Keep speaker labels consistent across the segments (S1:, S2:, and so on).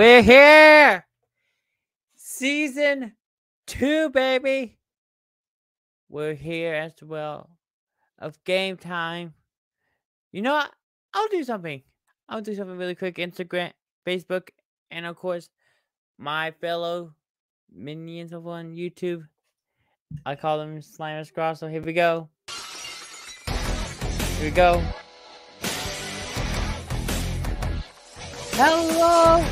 S1: We're here. Season two, baby. We're here as well of game time. You know what? I'll do something. I'll do something really quick. Instagram, Facebook, and of course, my fellow minions over on YouTube. I call them Slimer Scrawl. So here we go. Here we go. Hello,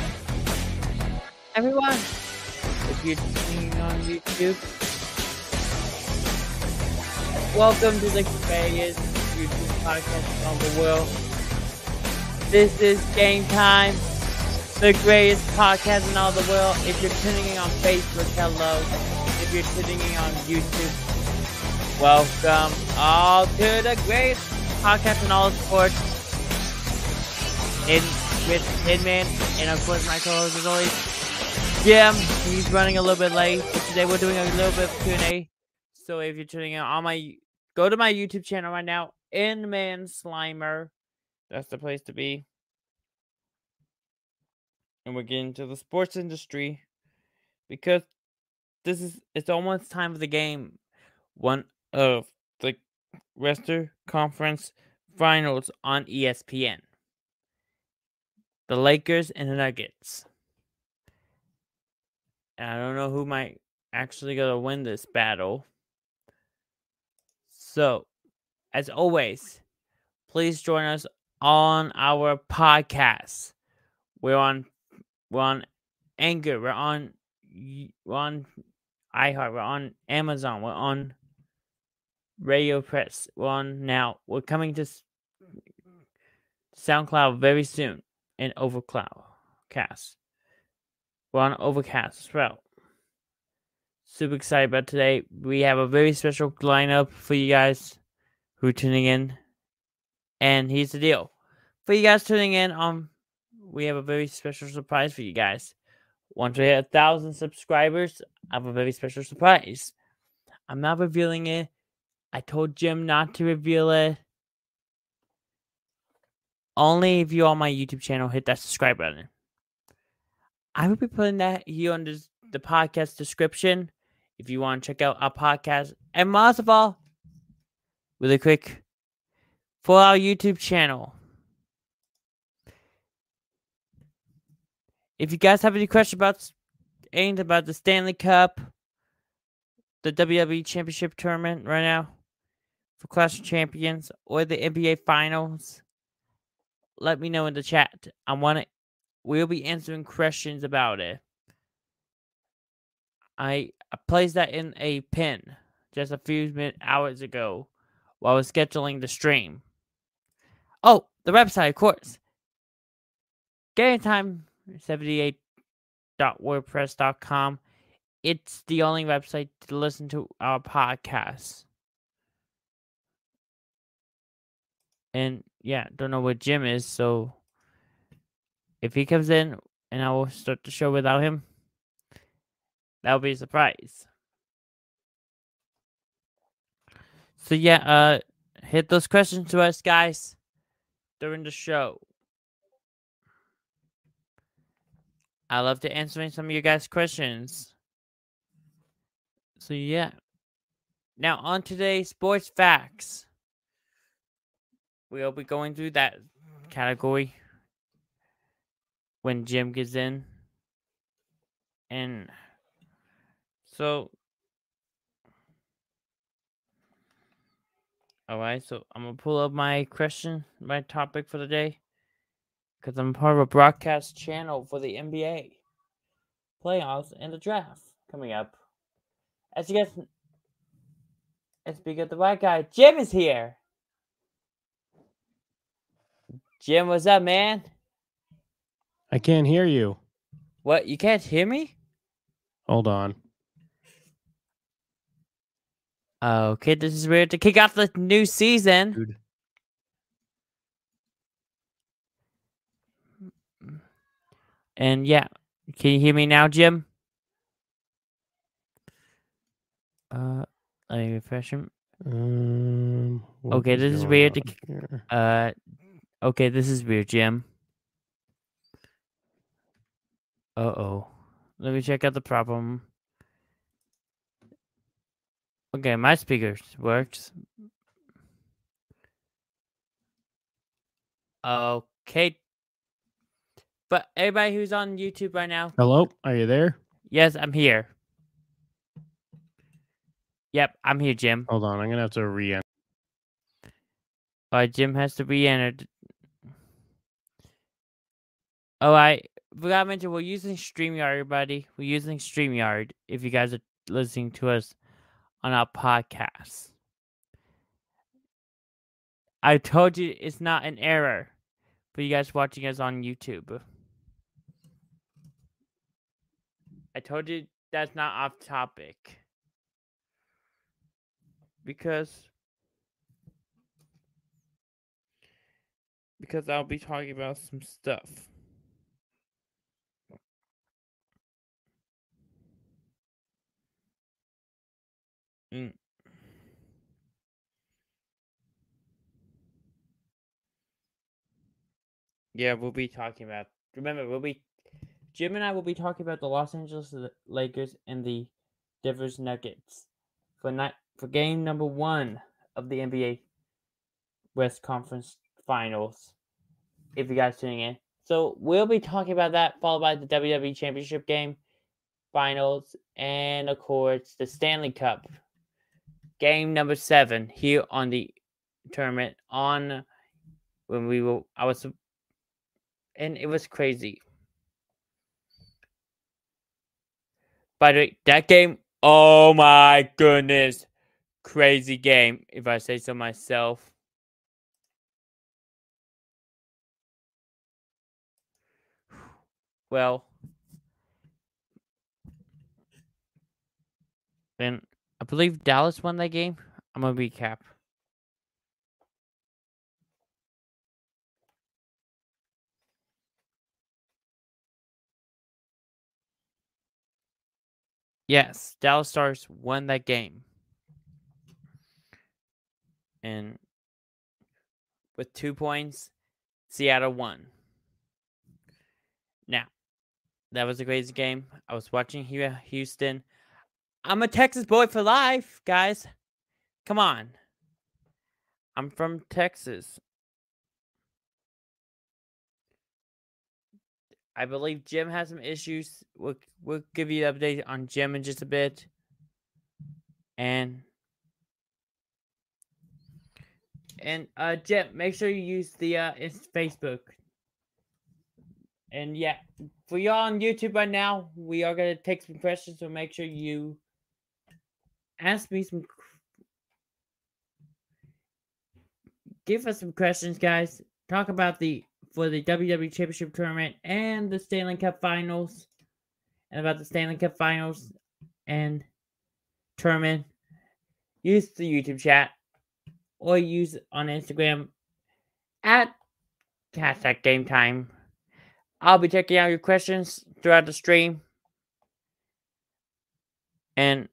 S1: everyone. If you're tuning on YouTube, welcome to the greatest YouTube podcast on the world. This is Game Time, the greatest podcast in all the world. If you're tuning in on Facebook, hello. If you're tuning in on YouTube, welcome all to the greatest podcast in all sports. In with Hitman, and of course my co-host is always Jim. He's running a little bit late, but today we're doing a little bit of Q&A. So if you're tuning in on my, go to my YouTube channel right now, Inman Slimer. That's the place to be. And we're getting to the sports industry because this is it's almost time for the game. One of the Western Conference Finals on ESPN the Lakers and the Nuggets. I don't know who might actually go to win this battle. So, as always, please join us on our podcast. We're on we're on Anchor, we're on we're on iHeart, we're on Amazon, we're on Radio Press, we're on now. We're coming to SoundCloud very soon and Overcloud cast. We're on Overcast as well. Super excited about today. We have a very special lineup for you guys who are tuning in. And here's the deal. For you guys tuning in, um, we have a very special surprise for you guys. Once we hit a thousand subscribers, I have a very special surprise. I'm not revealing it. I told Jim not to reveal it only if you are on my YouTube channel hit that subscribe button. I will be putting that here on this, the podcast description if you want to check out our podcast. And most of all, really quick, for our YouTube channel. If you guys have any questions about anything about the Stanley Cup, the WWE Championship tournament right now for Clash of Champions, or the NBA Finals, let me know in the chat. I want to. We'll be answering questions about it. I, placed that in a pin just a few minutes hours ago while I was scheduling the stream. Oh, the website, of course. GameTime78.wordpress.com. It's the only website to listen to our podcast. And yeah, don't know where Jim is, so if he comes in and I will start the show without him, that'll be a surprise. So yeah, uh hit those questions to us guys during the show. I love to answering some of you guys' questions. So yeah. Now on today's sports facts. We'll be going through that category when Jim gets in. And so all right, so I'm gonna pull up my question, my topic for the day, because I'm part of a broadcast channel for the NBA playoffs and the draft coming up. As you guys, as we get the right guy, Jim is here. Jim, what's up, man?
S2: I can't hear you.
S1: What? You can't hear me?
S2: Hold on.
S1: Okay, this is weird to kick off the new season.
S2: Dude.
S1: And yeah, can you hear me now, Jim? Uh, let me refresh him.
S2: Um,
S1: Okay, this is weird to? Uh, okay, this is weird, Jim. Uh oh. Let me check out the problem. Okay, my speakers works. Okay. But everybody who's on YouTube right now,
S2: Hello, are you there?
S1: yes, I'm here. Yep, I'm here, Jim.
S2: Hold on, I'm gonna have to re
S1: Uh, Jim has to be entered. Oh, I forgot to mention we're using StreamYard, everybody. We're using StreamYard if you guys are listening to us on our podcast. I told you it's not an error for you guys watching us on YouTube. I told you that's not off topic. Because because I'll be talking about some stuff. Mm. Yeah, we'll be talking about. Remember, we'll be Jim and I will be talking about the Los Angeles Lakers and the Denver Nuggets for night for game number one of the NBA West Conference Finals. If you guys tuning in, so we'll be talking about that, followed by the WWE Championship game, finals, and of course the Stanley Cup game number seven here on the tournament on when we were I was and it was crazy. By the way, that game, oh my goodness, crazy game, if I say so myself. Well, then I believe Dallas won that game. I'm gonna recap. Yes, Dallas Stars won that game. And with two points, Seattle won. Now, that was a crazy game. I was watching Houston. I'm a Texas boy for life, guys. Come on. I'm from Texas. I believe Jim has some issues. We'll we'll give you an update on Jim in just a bit. And and uh Jim, make sure you use the uh it's Facebook. And yeah, for y'all on YouTube right now, we are gonna take some questions, so make sure you ask me some give us some questions, guys. Talk about the for the WWE Championship tournament and the Stanley Cup Finals, and about the Stanley Cup Finals and tournament. Use the YouTube chat or use on Instagram at hashtag Game Time. I'll be checking out your questions throughout the stream, and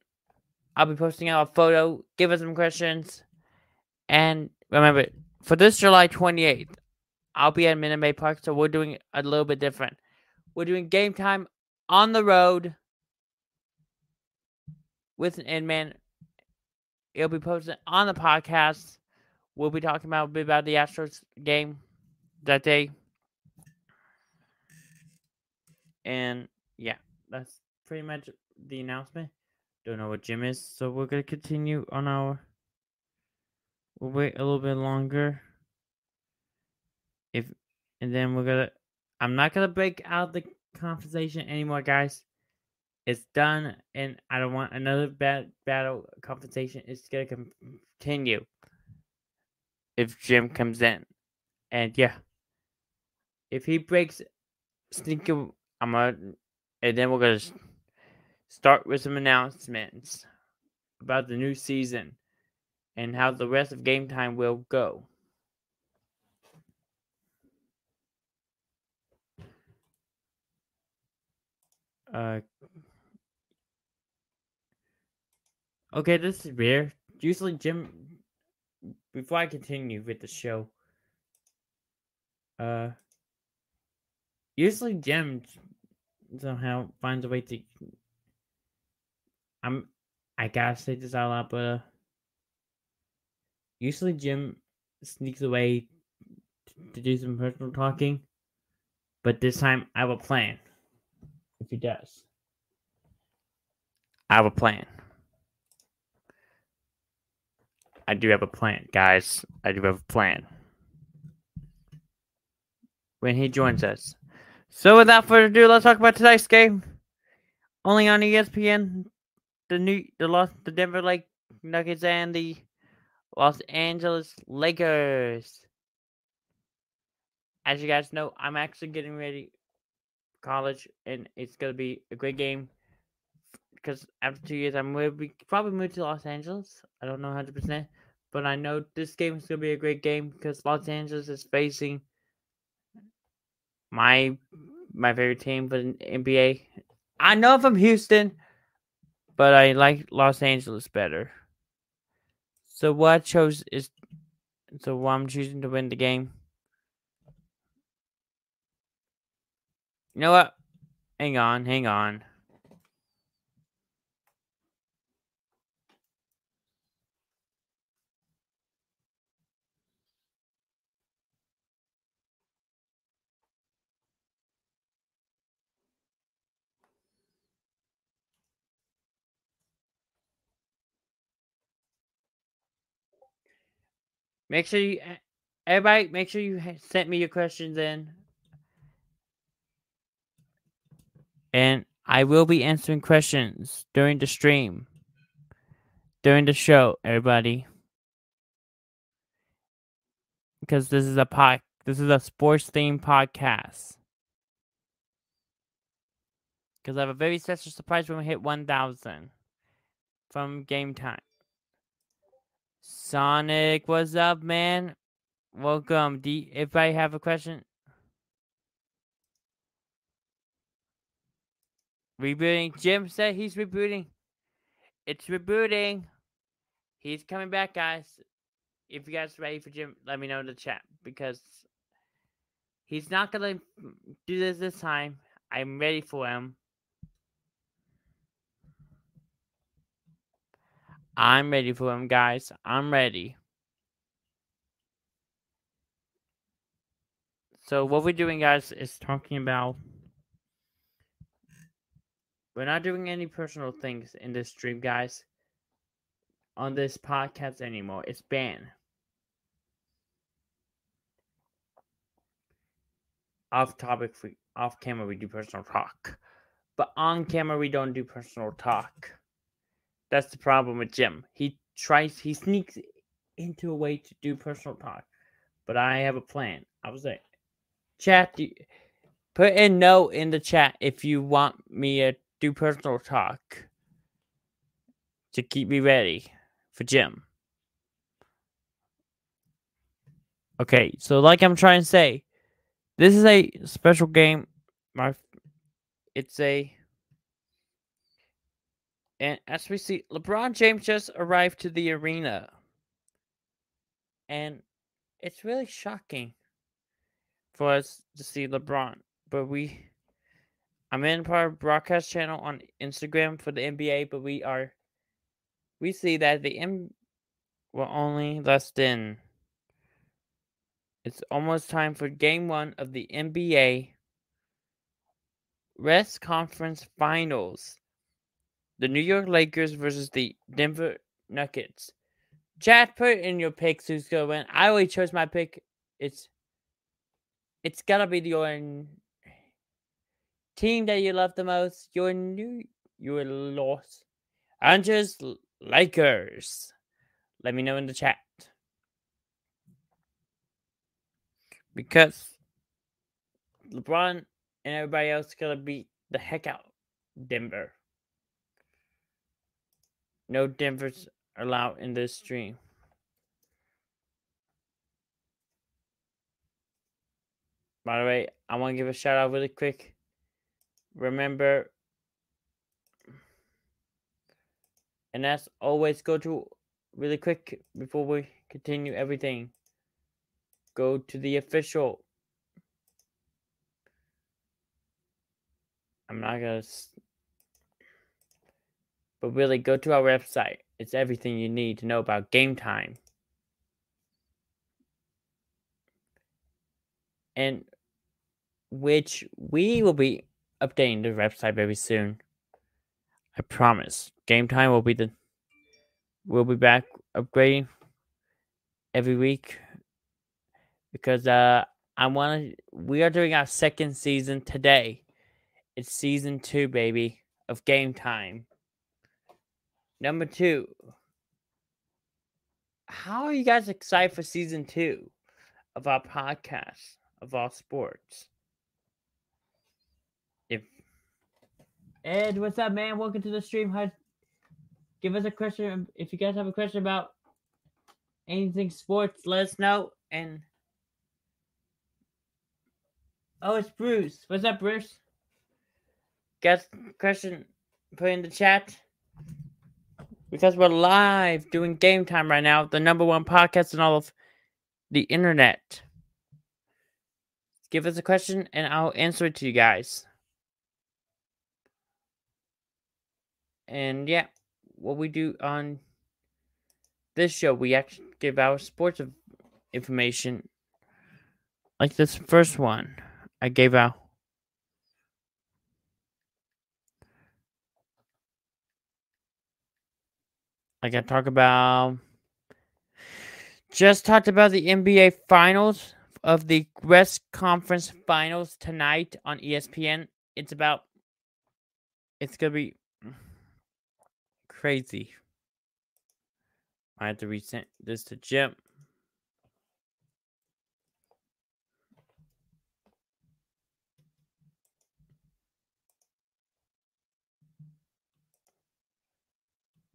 S1: I'll be posting out a photo. Give us some questions, and remember for this July twenty eighth. I'll be at Minute Maid Park, so we're doing a little bit different. We're doing game time on the road with an Inman. It'll be posted on the podcast. We'll be talking about a bit about the Astros game that day. And yeah, that's pretty much the announcement. Don't know what Jim is, so we're gonna continue on our. We'll wait a little bit longer. If and then we're gonna i'm not gonna break out the conversation anymore guys. It's done and i don't want another bad battle compensation it's gonna continue. If jim comes in and yeah. If he breaks sneaker i'm gonna and then we're gonna start with some announcements about the new season and how the rest of game time will go Uh, okay, this is weird. Usually, Jim. Before I continue with the show, uh, usually Jim somehow finds a way to. I'm. I gotta say this out loud, but usually Jim sneaks away to do some personal talking, but this time I have a plan. If he does, I have a plan. I do have a plan, guys. I do have a plan. When he joins us. So without further ado, let's talk about tonight's game. Only on ESPN, the new the Los the Denver Lake Nuggets and the Los Angeles Lakers. As you guys know, I'm actually getting ready college, and it's gonna be a great game. Because after two years, I'm gonna be probably move to Los Angeles. I don't know 100, percent but I know this game is gonna be a great game because Los Angeles is facing my my favorite team for the NBA. I know from Houston, but I like Los Angeles better. So what chose is so what I'm choosing to win the game. You know what? Hang on, hang on. Make sure you, eh, everybody, make sure you sent me your questions in. And I will be answering questions during the stream, during the show, everybody. Because this is a pod, this is a sports themed podcast. Because I have a very special surprise when we hit 1,000 from game time. Sonic, what's up, man? Welcome. Do you, if I have a question, rebooting. Jim said he's rebooting. It's rebooting. He's coming back, guys. If you guys are ready for Jim, let me know in the chat because he's not gonna do this this time. I'm ready for him. I'm ready for him, guys. I'm ready. So what we're doing, guys, is talking about. We're not doing any personal things in this stream, guys. On this podcast anymore. It's banned. Off topic, off camera, we do personal talk. But on camera, we don't do personal talk. That's the problem with Jim. He tries, he sneaks into a way to do personal talk. But I have a plan. I was like, chat, put a no in the chat if you want me to do personal talk to keep me ready for Jim. Okay, so like I'm trying to say, this is a special game. My, it's a and as we see, LeBron James just arrived to the arena. And it's really shocking for us to see LeBron. But we, I'm in part of broadcast channel on Instagram for the NBA, but we are, we see that the M, well, only less than, it's almost time for game one of the NBA West Conference Finals the New York Lakers versus the Denver Nuggets. Chat, put in your picks who's gonna win. I already chose my pick. It's it's gotta be your team that you love the most. Your new your Los Angeles Lakers. Let me know in the chat. Because LeBron and everybody else gonna beat the heck out Denver. No Denver's allowed in this stream. By the way, I want to give a shout out really quick. Remember, and as always, go to really quick before we continue everything. Go to the official. I'm not gonna. But really, go to our website. It's everything you need to know about game time. And which we will be updating the website very soon. I promise. Game time will be the. We'll be back upgrading every week because uh I want to. We are doing our second season today. It's season two, baby, of Game Time. Number two. How are you guys excited for season two of our podcast of all sports? If Ed, what's up, man? Welcome to the stream. How, give us a question if you guys have a question about anything sports. Let us know. And oh, it's Bruce. What's up, Bruce? A question? Put in the chat because we're live doing game time right now, the number one podcast in all of the internet. Give us a question and I'll answer it to you guys. And yeah, what we do on this show, we actually give our sports information. Like this first one, I gave out. Like I talk about, just talked about the NBA Finals of the West Conference Finals tonight on ESPN. It's about, it's gonna be crazy. I have to resend this to Jim.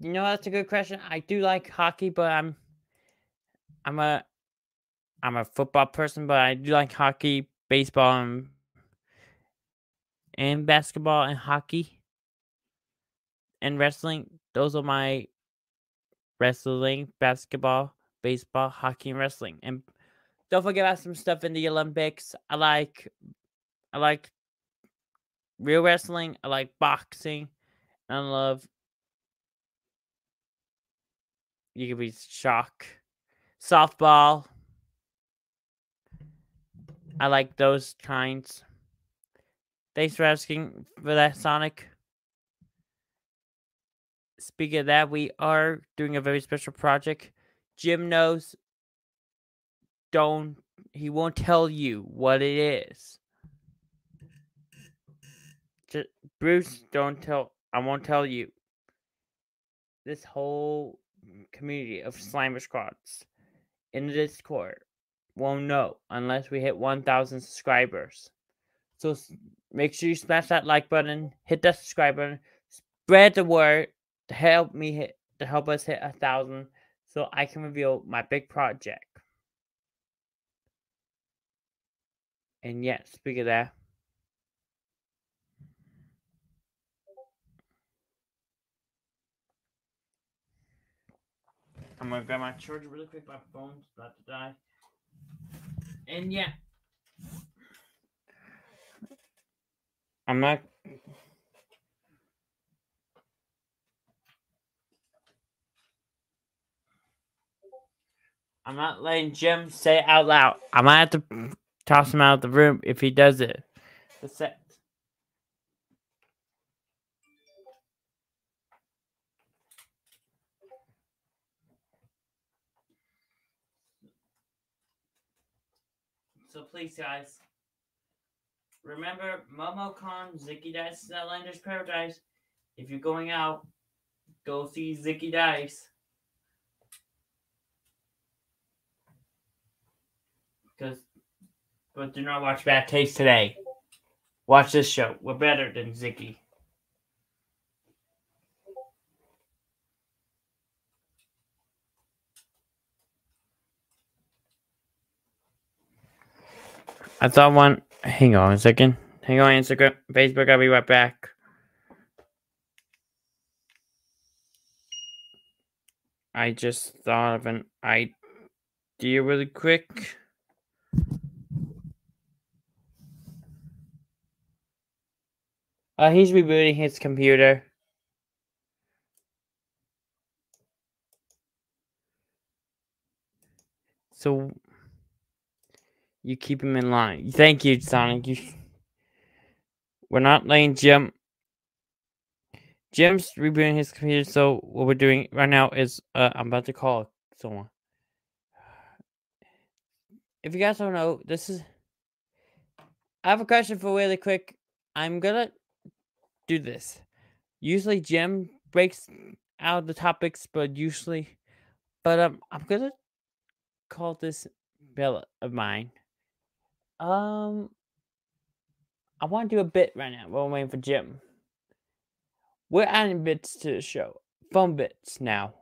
S1: You know, that's a good question. I do like hockey, but I'm I'm a I'm a football person, but I do like hockey, baseball, and, and basketball and hockey and wrestling. Those are my wrestling, basketball, baseball, hockey, and wrestling. And don't forget about some stuff in the Olympics. I like I like real wrestling. I like boxing. And I love you could be shock. Softball. I like those kinds. Thanks for asking for that, Sonic. Speaking of that, we are doing a very special project. Jim knows. Don't he won't tell you what it is. Just, Bruce, don't tell. I won't tell you. This whole community of Slimer squads in the Discord won't know unless we hit 1,000 subscribers. So make sure you smash that like button, hit that subscribe button, spread the word to help me hit to help us hit a thousand, so I can reveal my big project. And yeah, speak of that. I'm gonna grab my charger really quick. My phone's about to die. And yeah, I'm not. I'm not letting Jim say it out loud. I might have to toss him out of the room if he does it. The set. So please, guys, remember MomoCon, Zicky Dice, Outlanders Paradise. If you're going out, go see Zicky Dice. Because, but do not watch Bad Taste today. Watch this show. We're better than Zicky. I thought one. Hang on a second. Hang on, Instagram, Facebook. I'll be right back. I just thought of an idea really quick. Uh, he's rebooting his computer. So you keep him in line. Thank you, Sonic. You, we're not letting Jim. Jim's rebooting his computer, so what we're doing right now is uh, I'm about to call someone. If you guys don't know, this is. I have a question for really quick. I'm gonna do this. Usually Jim breaks out the topics, but usually, but um, I'm gonna call this bill of mine. Um, I want to do a bit right now while I'm waiting for Jim. We're adding bits to the show, phone bits now.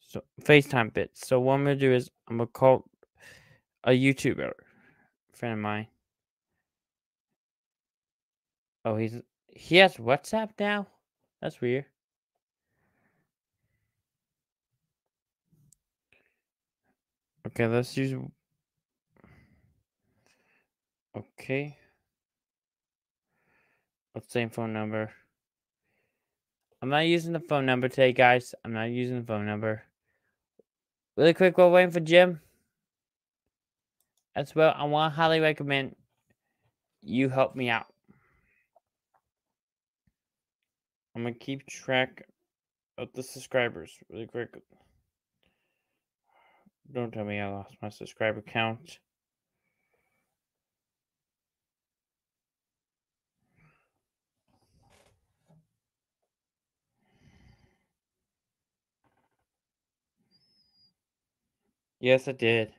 S1: So FaceTime bits. So what I'm gonna do is I'm gonna call a YouTuber friend of mine. Oh, he's he has WhatsApp now. That's weird. Okay, let's use. Okay. Same phone number. I'm not using the phone number today, guys. I'm not using the phone number. Really quick, while waiting for Jim. As well, I want to highly recommend you help me out. I'm gonna keep track of the subscribers really quick. Don't tell me I lost my subscriber count. Yes, I did.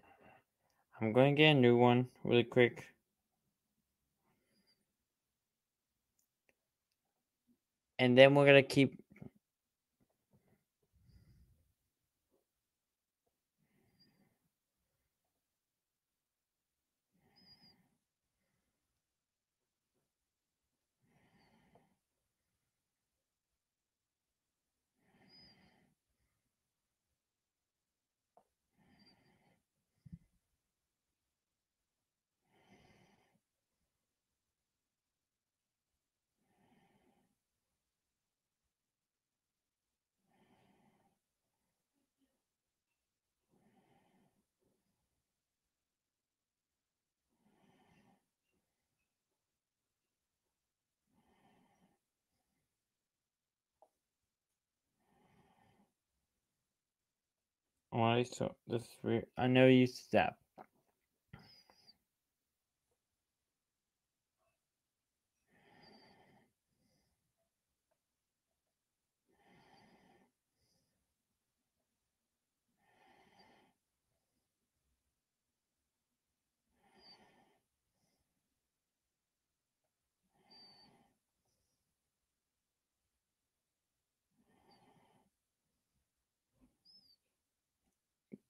S1: I'm going to get a new one really quick. And then we're going to keep Why so this is weird. I know you step.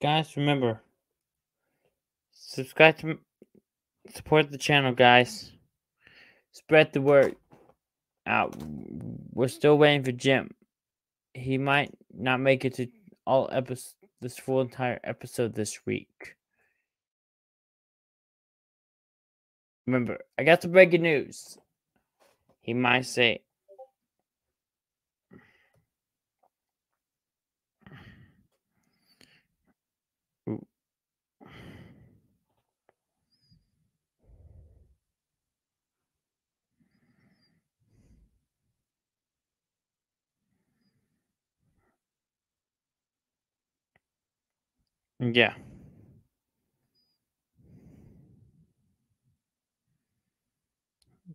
S1: Guys, remember subscribe to support the channel, guys. Spread the word out. We're still waiting for Jim. He might not make it to all this full entire episode this week. Remember, I got the breaking news. He might say Yeah.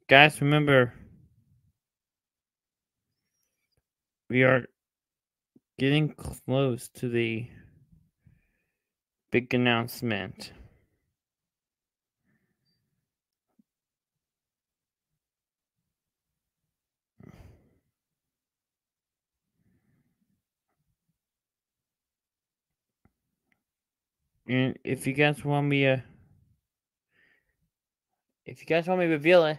S1: Guys, remember, we are getting close to the big announcement. And if you guys want me to, if you guys want me to reveal it,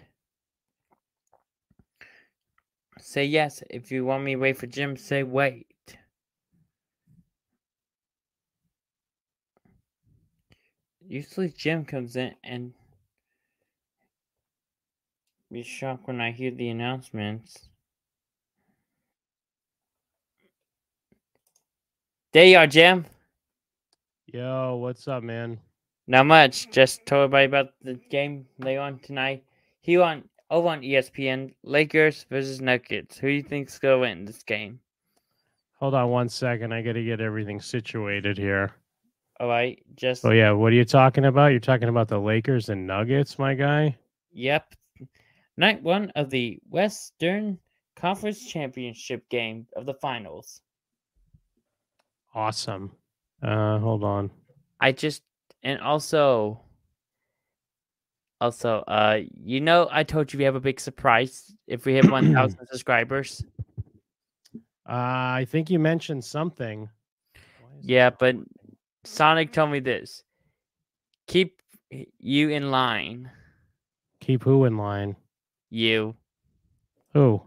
S1: say yes. If you want me to wait for Jim, say wait. Usually Jim comes in and be shocked when I hear the announcements. There you are, Jim.
S2: Yo, what's up, man?
S1: Not much. Just told everybody about the game they on tonight. He on over on ESPN. Lakers versus Nuggets. Who do you think's gonna win this game?
S2: Hold on one second. I got to get everything situated here.
S1: All right, just
S2: Oh yeah, what are you talking about? You're talking about the Lakers and Nuggets, my guy.
S1: yep. Night one of the Western Conference Championship game of the finals.
S2: Awesome. Uh, hold on.
S1: I just and also also uh you know I told you we have a big surprise if we hit 1000 subscribers.
S2: Uh, I think you mentioned something.
S1: Yeah, but Sonic told me this. Keep you in line.
S2: keep who in line?
S1: You.
S2: Who?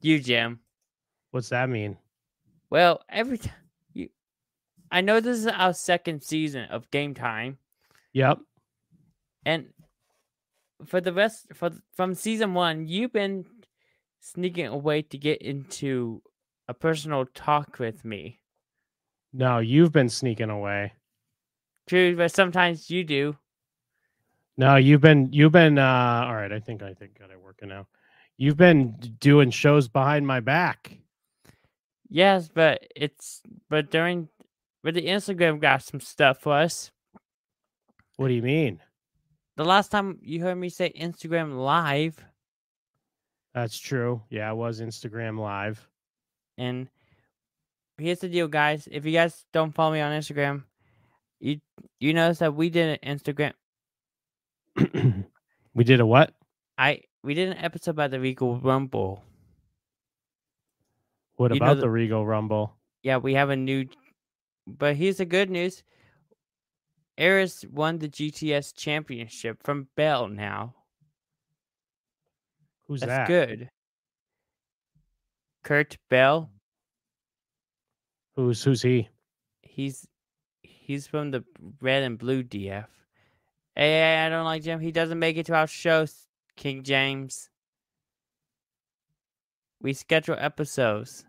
S1: You, Jim.
S2: What's that mean?
S1: Well, every time I know this is our second season of game time.
S2: Yep.
S1: And for the rest for from season one, you've been sneaking away to get into a personal talk with me.
S2: No, you've been sneaking away.
S1: True, but sometimes you do.
S2: No, you've been you've been uh all right, I think I think got it working now. You've been doing shows behind my back.
S1: Yes, but it's but during but the Instagram got some stuff for us.
S2: What do you mean?
S1: The last time you heard me say Instagram live,
S2: That's true. Yeah, it was Instagram live.
S1: and here's the deal, guys. If you guys don't follow me on Instagram, you you notice that we did an Instagram.
S2: we did a what?
S1: I we did an episode about the Regal Rumble.
S2: What
S1: You
S2: about
S1: the-
S2: the Regal Rumble?
S1: Yeah, we have a new. But here's the good news. Eris won the GTS championship from Bell now.
S2: Who's that?
S1: That's
S2: that?
S1: good. Kurt Bell.
S2: Who's who's he?
S1: He's he's from the red and blue DF. Hey, I don't like Jim. He doesn't make it to our shows, King James. We schedule episodes.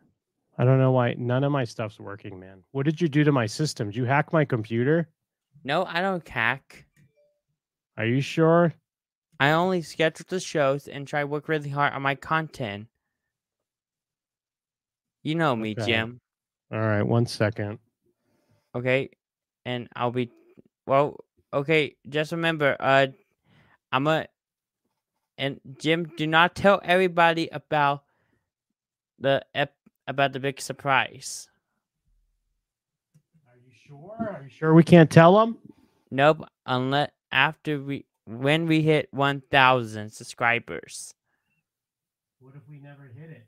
S2: I don't know why none of my stuff's working, man. What did you do to my system? Did you hack my computer?
S1: No, I don't hack.
S2: Are you sure?
S1: I only schedule the shows and try work really hard on my content. You know me,
S2: Okay.
S1: Jim.
S2: All right, one second.
S1: Okay, and I'll be well. Okay, just remember, uh, I'm a and Jim. Do not tell everybody about the ep- about the big surprise.
S2: Are you sure? Are you sure we can't tell them?
S1: Nope, unless after we when we hit 1,000 subscribers,
S2: What if we never hit it?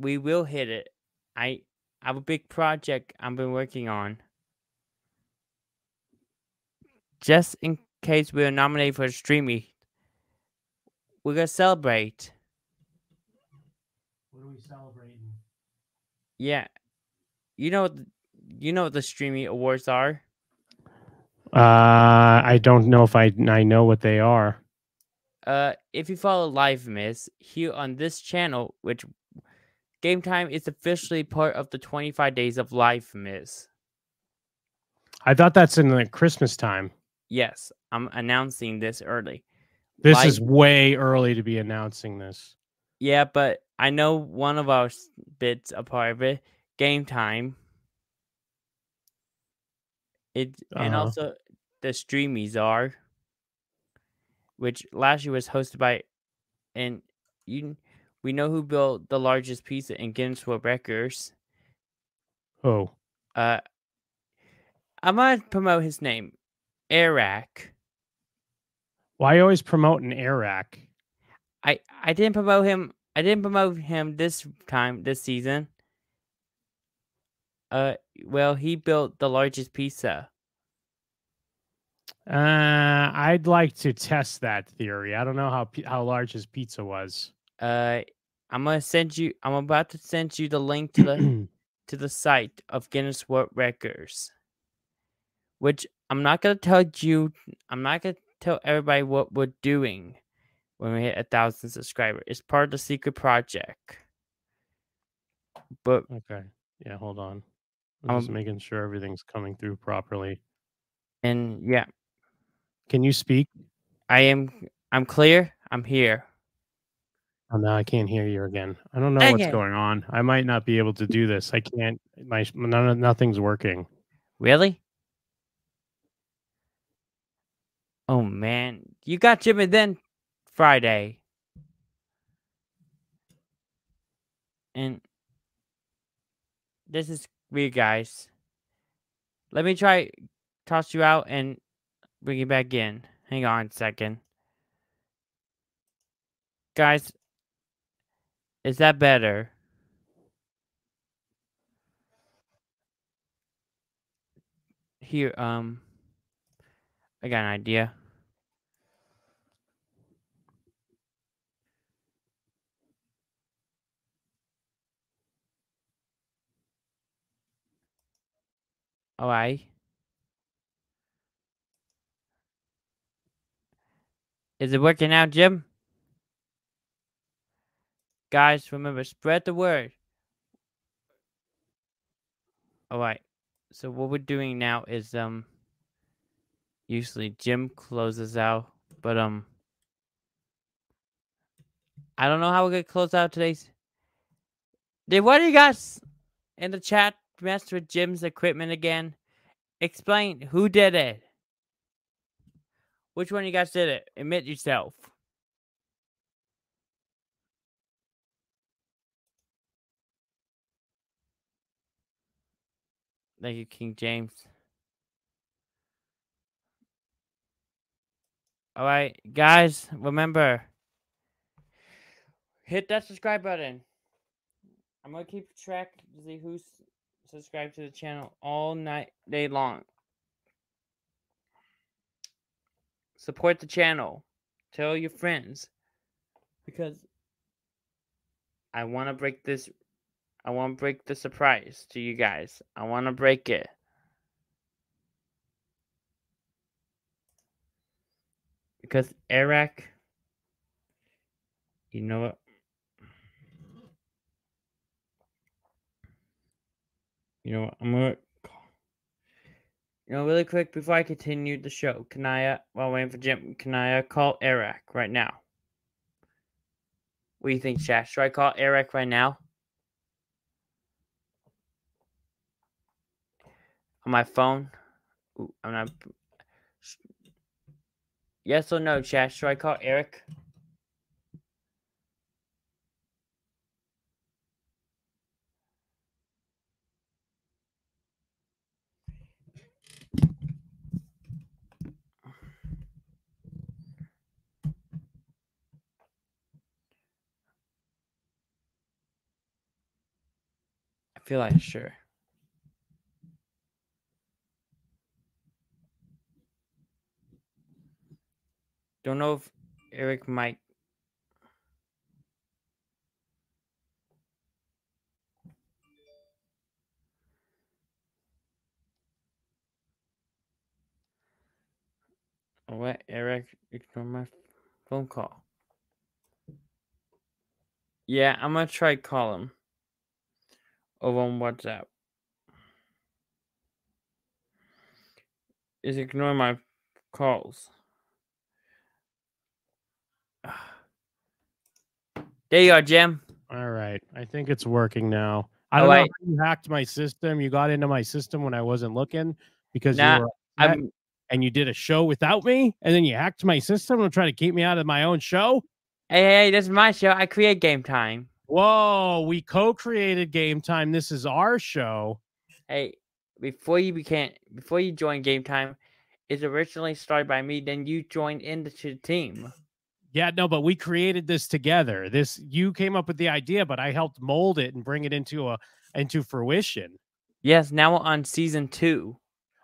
S1: we will hit it. I I have a big project I've been working on. Just in case we're nominated for a streamy, we're gonna celebrate.
S2: What are we celebrating?
S1: Yeah, you know you know what the streamy awards are.
S2: Uh, I don't know if I I know what they are.
S1: Uh, if you follow Live Miss here on this channel, which Game Time is officially part of the 25 days of Live Miss.
S2: I thought that's in like Christmas time.
S1: Yes, I'm announcing this early.
S2: This
S1: Live-
S2: is way early to be announcing this.
S1: Yeah, but I know one of our bits a part of it. Game time. It and
S2: Uh-huh.
S1: also the streamies are, which last year was hosted by, and you we know who built the largest pizza in Guinness World Records.
S2: Oh,
S1: Uh, I'm gonna promote his name, Eric.
S2: why you always promoting Iraq?
S1: I I didn't promote him. I didn't promote him this time this season. Uh, well, he built the largest pizza.
S2: Uh, I'd like to test that theory. I don't know how how large his pizza was.
S1: Uh, I'm gonna send you. I'm about to send you the link to the to the site of Guinness World Records, which I'm not gonna tell you. I'm not gonna tell everybody what we're doing, when we hit a thousand subscribers. It's part of the secret project. But
S2: Okay. Yeah, hold on. I'm
S1: Um,
S2: just making sure everything's coming through properly.
S1: and yeah,
S2: Can you speak?
S1: I am I'm clear. I'm here.
S2: Oh, no, I can't hear you again. I don't know
S1: Dang
S2: what's
S1: it.
S2: going on. I might not be able to do this. I can't. My none, of- nothing's working.
S1: Really? Oh man. You got Jimmy then Friday. And this is weird guys. Let me try toss you out and bring you back in. Hang on a second. Guys, is that better? Here, um I got an idea. All right. Is it working out, Jim? Guys, remember, spread the word. All right. So what we're doing now is um usually Jim closes out, but um I don't know how we're gonna close out today's. Did one of you guys in the chat mess with Jim's equipment again? Explain who did it. Which one of you guys did it? Admit yourself. Thank you, King James. All right, guys, remember hit that subscribe button. I'm gonna keep track to see who's subscribed to the channel all night day long. Support the channel. Tell your friends because I want to break this. I want to break the surprise to you guys. I want to break it. Because Eric, you know what? You know what? I'm gonna. You know, really quick before I continue the show, can I, uh, while waiting for Jim, can I uh, call Eric right now? What do you think, chat? Should I call Eric right now? On my phone? Ooh, I'm not. Yes or no, chat? Should I call Eric? Feel like sure. Don't know if Eric might. What? Eric, ignore my phone call. Yeah, I'm gonna try call him over on WhatsApp. Is ignoring my calls. There you are, Jim.
S2: All right. I think it's working now. I don't know
S1: right.
S2: how you hacked my system. You got into my system when I wasn't looking because
S1: Nah,
S2: you
S1: I'm
S2: and you did a show without me, and then you hacked my system and try to keep me out of my own show.
S1: hey, hey, this is my show. I create game time.
S2: Whoa, we co-created Game Time. This is our show.
S1: Hey, before you became before you joined game time, it's originally started by me, then you joined into the team.
S2: Yeah, no, but we created this together. This you came up with the idea, but I helped mold it and bring it into a into fruition.
S1: Yes, now we're on season two.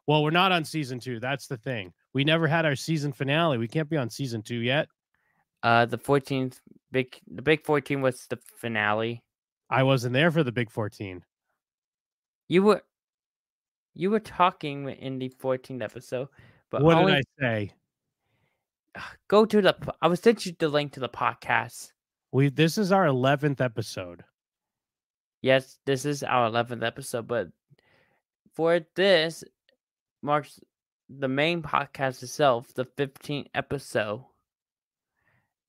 S2: Well, we're not on season two. That's the thing. We never had our season finale. We can't be on season two yet.
S1: Uh the fourteenth big the big fourteen was the finale.
S2: I wasn't there for the big 14.
S1: You were you were talking in the fourteenth episode, but
S2: what
S1: only
S2: did I say?
S1: go to the. I will send you the link to the podcast.
S2: We this is our eleventh episode.
S1: Yes, this is our eleventh episode, but for this marks the main podcast itself, the fifteenth episode,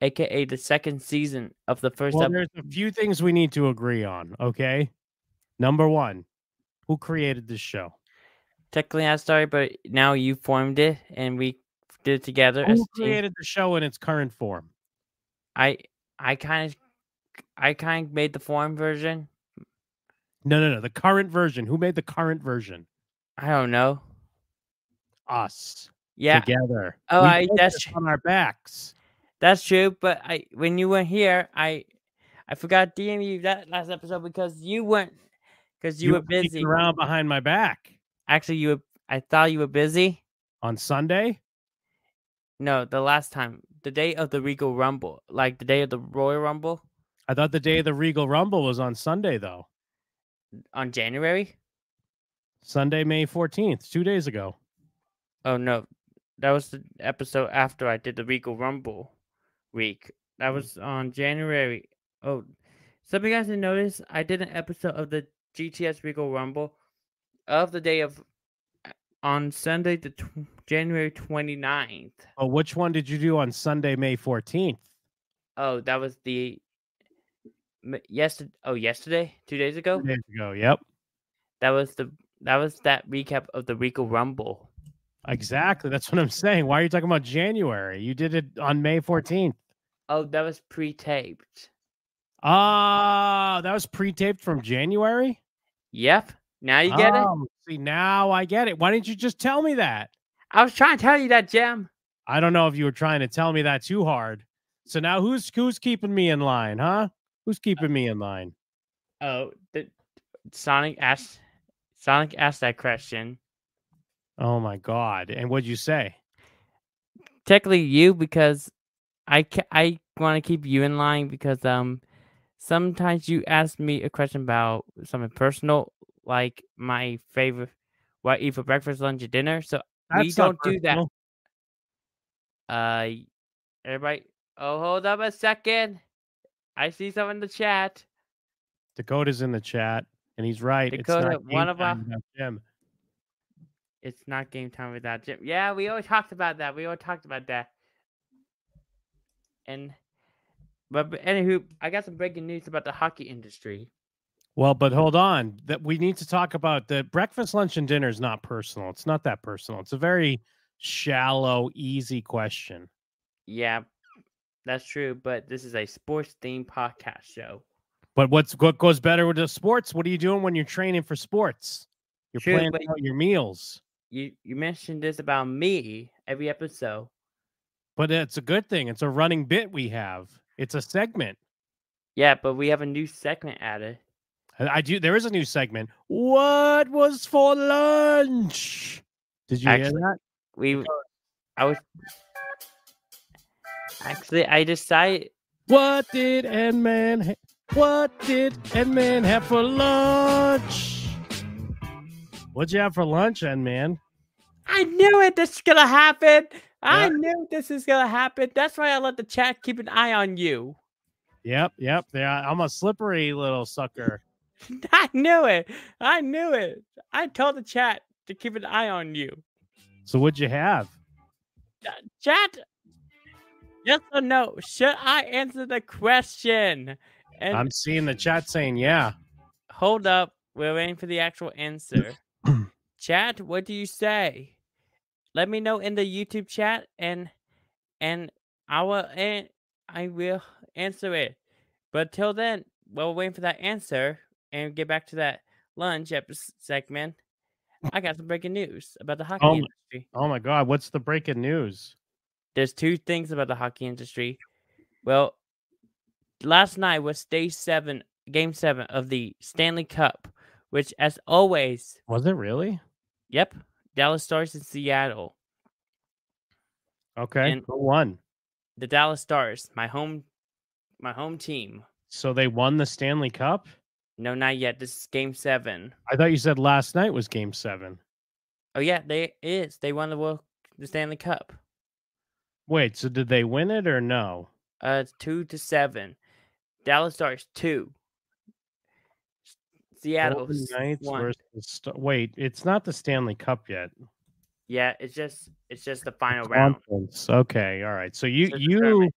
S1: aka the second season of the first
S2: Well,
S1: episode.
S2: there's a few things we need to agree on. Okay, number one, who created this show?
S1: Technically, I started, but now you formed it, and we did it together. as
S2: Who created the show in its current form?
S1: I I kind of I kind of made the form version.
S2: No, no, no. The current version. Who made the current version?
S1: I don't know.
S2: Us
S1: Yeah,
S2: together.
S1: Oh,
S2: We
S1: I- that's
S2: on our backs.
S1: That's true. But I when you weren't here, I I forgot DM you that last episode because you weren't because you, were busy.
S2: around behind my back
S1: Actually, you were. I thought you were busy.
S2: on Sunday.
S1: No, the last time, the day of the Regal Rumble, like the day of the Royal Rumble
S2: I thought the day of the Regal Rumble was on Sunday, though.
S1: on January.
S2: Sunday, May 14th, two days ago.
S1: Oh no, that was the episode after I did the Regal Rumble week. That mm. was on January. Oh, some of you guys didn't notice I did an episode of the GTS Regal Rumble of the day of uh, on Sunday, the tw- January 29th.
S2: Oh, which one did you do on Sunday, May 14th?
S1: Oh, that was the yesterday. Oh, yesterday, two days ago.
S2: Two days ago. Yep.
S1: That was the that was that recap of the Regal Rumble.
S2: Exactly. That's what I'm saying. Why are you talking about January? You did it on May 14th.
S1: Oh, that was pre-taped.
S2: Ah, that was pre-taped from January.
S1: Yep. Now you get it.
S2: Oh, See, now I get it. Why didn't you just tell me that?
S1: I was trying to tell you that, Jim.
S2: I don't know if you were trying to tell me that too hard. So now who's who's keeping me in line, huh? Who's keeping me in line?
S1: Oh, the Sonic asked Sonic asked that question.
S2: Oh my god. And what'd you say?
S1: Technically, you because I ca- I want to keep you in line because um sometimes you ask me a question about something personal, like my favorite what I eat for breakfast, lunch, or dinner. So we
S2: That's not
S1: don't do that. uh, everybody. Oh, hold up a second. I see someone in the chat.
S2: Dakota's in the chat, and he's right.
S1: Dakota,
S2: it's not
S1: one of our-
S2: Jim.
S1: It's not game time without Jim. Yeah, we always talked about that. We always talked about that. And but, but anywho, I got some breaking news about the hockey industry.
S2: Well, but hold on. That we need to talk about the breakfast, lunch, and dinner is not personal. It's not that personal. It's a very shallow, easy question.
S1: Yeah, that's true. But this is a sports themed podcast show.
S2: But what's what goes better with the sports? What are you doing when you're training for sports? You're
S1: True,
S2: planning out your meals.
S1: You you mentioned this about me every episode.
S2: But it's a good thing. It's a running bit we have. It's a segment.
S1: Yeah, but we have a new segment added.
S2: I do. There is a new segment. What was for lunch? Did you hear that?
S1: We I was actually I decided
S2: What did Endman? Ha- what did Endman have for lunch? What'd you have for lunch, then, Endman?
S1: I knew it. This is gonna happen. I knew this is gonna happen. That's why I let the chat keep an eye on you.
S2: Yep, yep. Yeah, I'm a slippery little sucker.
S1: I knew it. I knew it. I told the chat to keep an eye on you.
S2: So what'd you have?
S1: Uh, Chat. Yes or no? Should I answer the question? And
S2: I'm seeing the chat saying yeah.
S1: hold up, we're waiting for the actual answer. Chat, what do you say? Let me know in the YouTube chat, and and I will and I will answer it. But till then, while we're waiting for that answer and get back to that lunch episode segment, I got some breaking news about the hockey
S2: Oh my-
S1: industry.
S2: Oh my god, what's the breaking news?
S1: There's two things about the hockey industry. Well, last night was day seven, game seven of the Stanley Cup, which, as always,
S2: Was it really?
S1: Yep, Dallas Stars in Seattle.
S2: Okay.
S1: And-
S2: Who won?
S1: The Dallas Stars, my home, my home team.
S2: So they won the Stanley Cup?
S1: No, not yet. This is game seven.
S2: I thought you said last night was game seven.
S1: Oh yeah, they is. They won the World, the Stanley Cup.
S2: Wait, so did they win it or no?
S1: Uh, it's two to seven. Dallas Stars two. Seattle
S2: Golden Knights
S1: one.
S2: versus Wait, it's not the Stanley Cup yet.
S1: Yeah, it's just it's just the final round.
S2: Conference. Okay, all right. So you
S1: It's just a
S2: you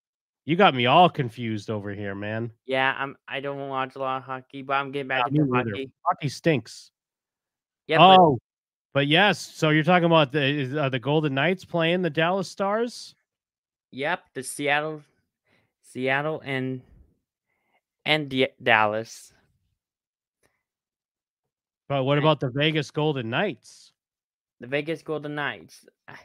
S2: you got me all confused over here, man.
S1: Yeah, I'm. I don't watch a lot of hockey, but I'm getting back
S2: Yeah,
S1: into hockey.
S2: Hockey stinks.
S1: Yeah,
S2: oh, but yes. So you're talking about the uh, the Golden Knights playing the Dallas Stars?
S1: yep, the Seattle, Seattle and and D- Dallas.
S2: But what about the Vegas Golden Knights?
S1: the Vegas Golden Knights. I,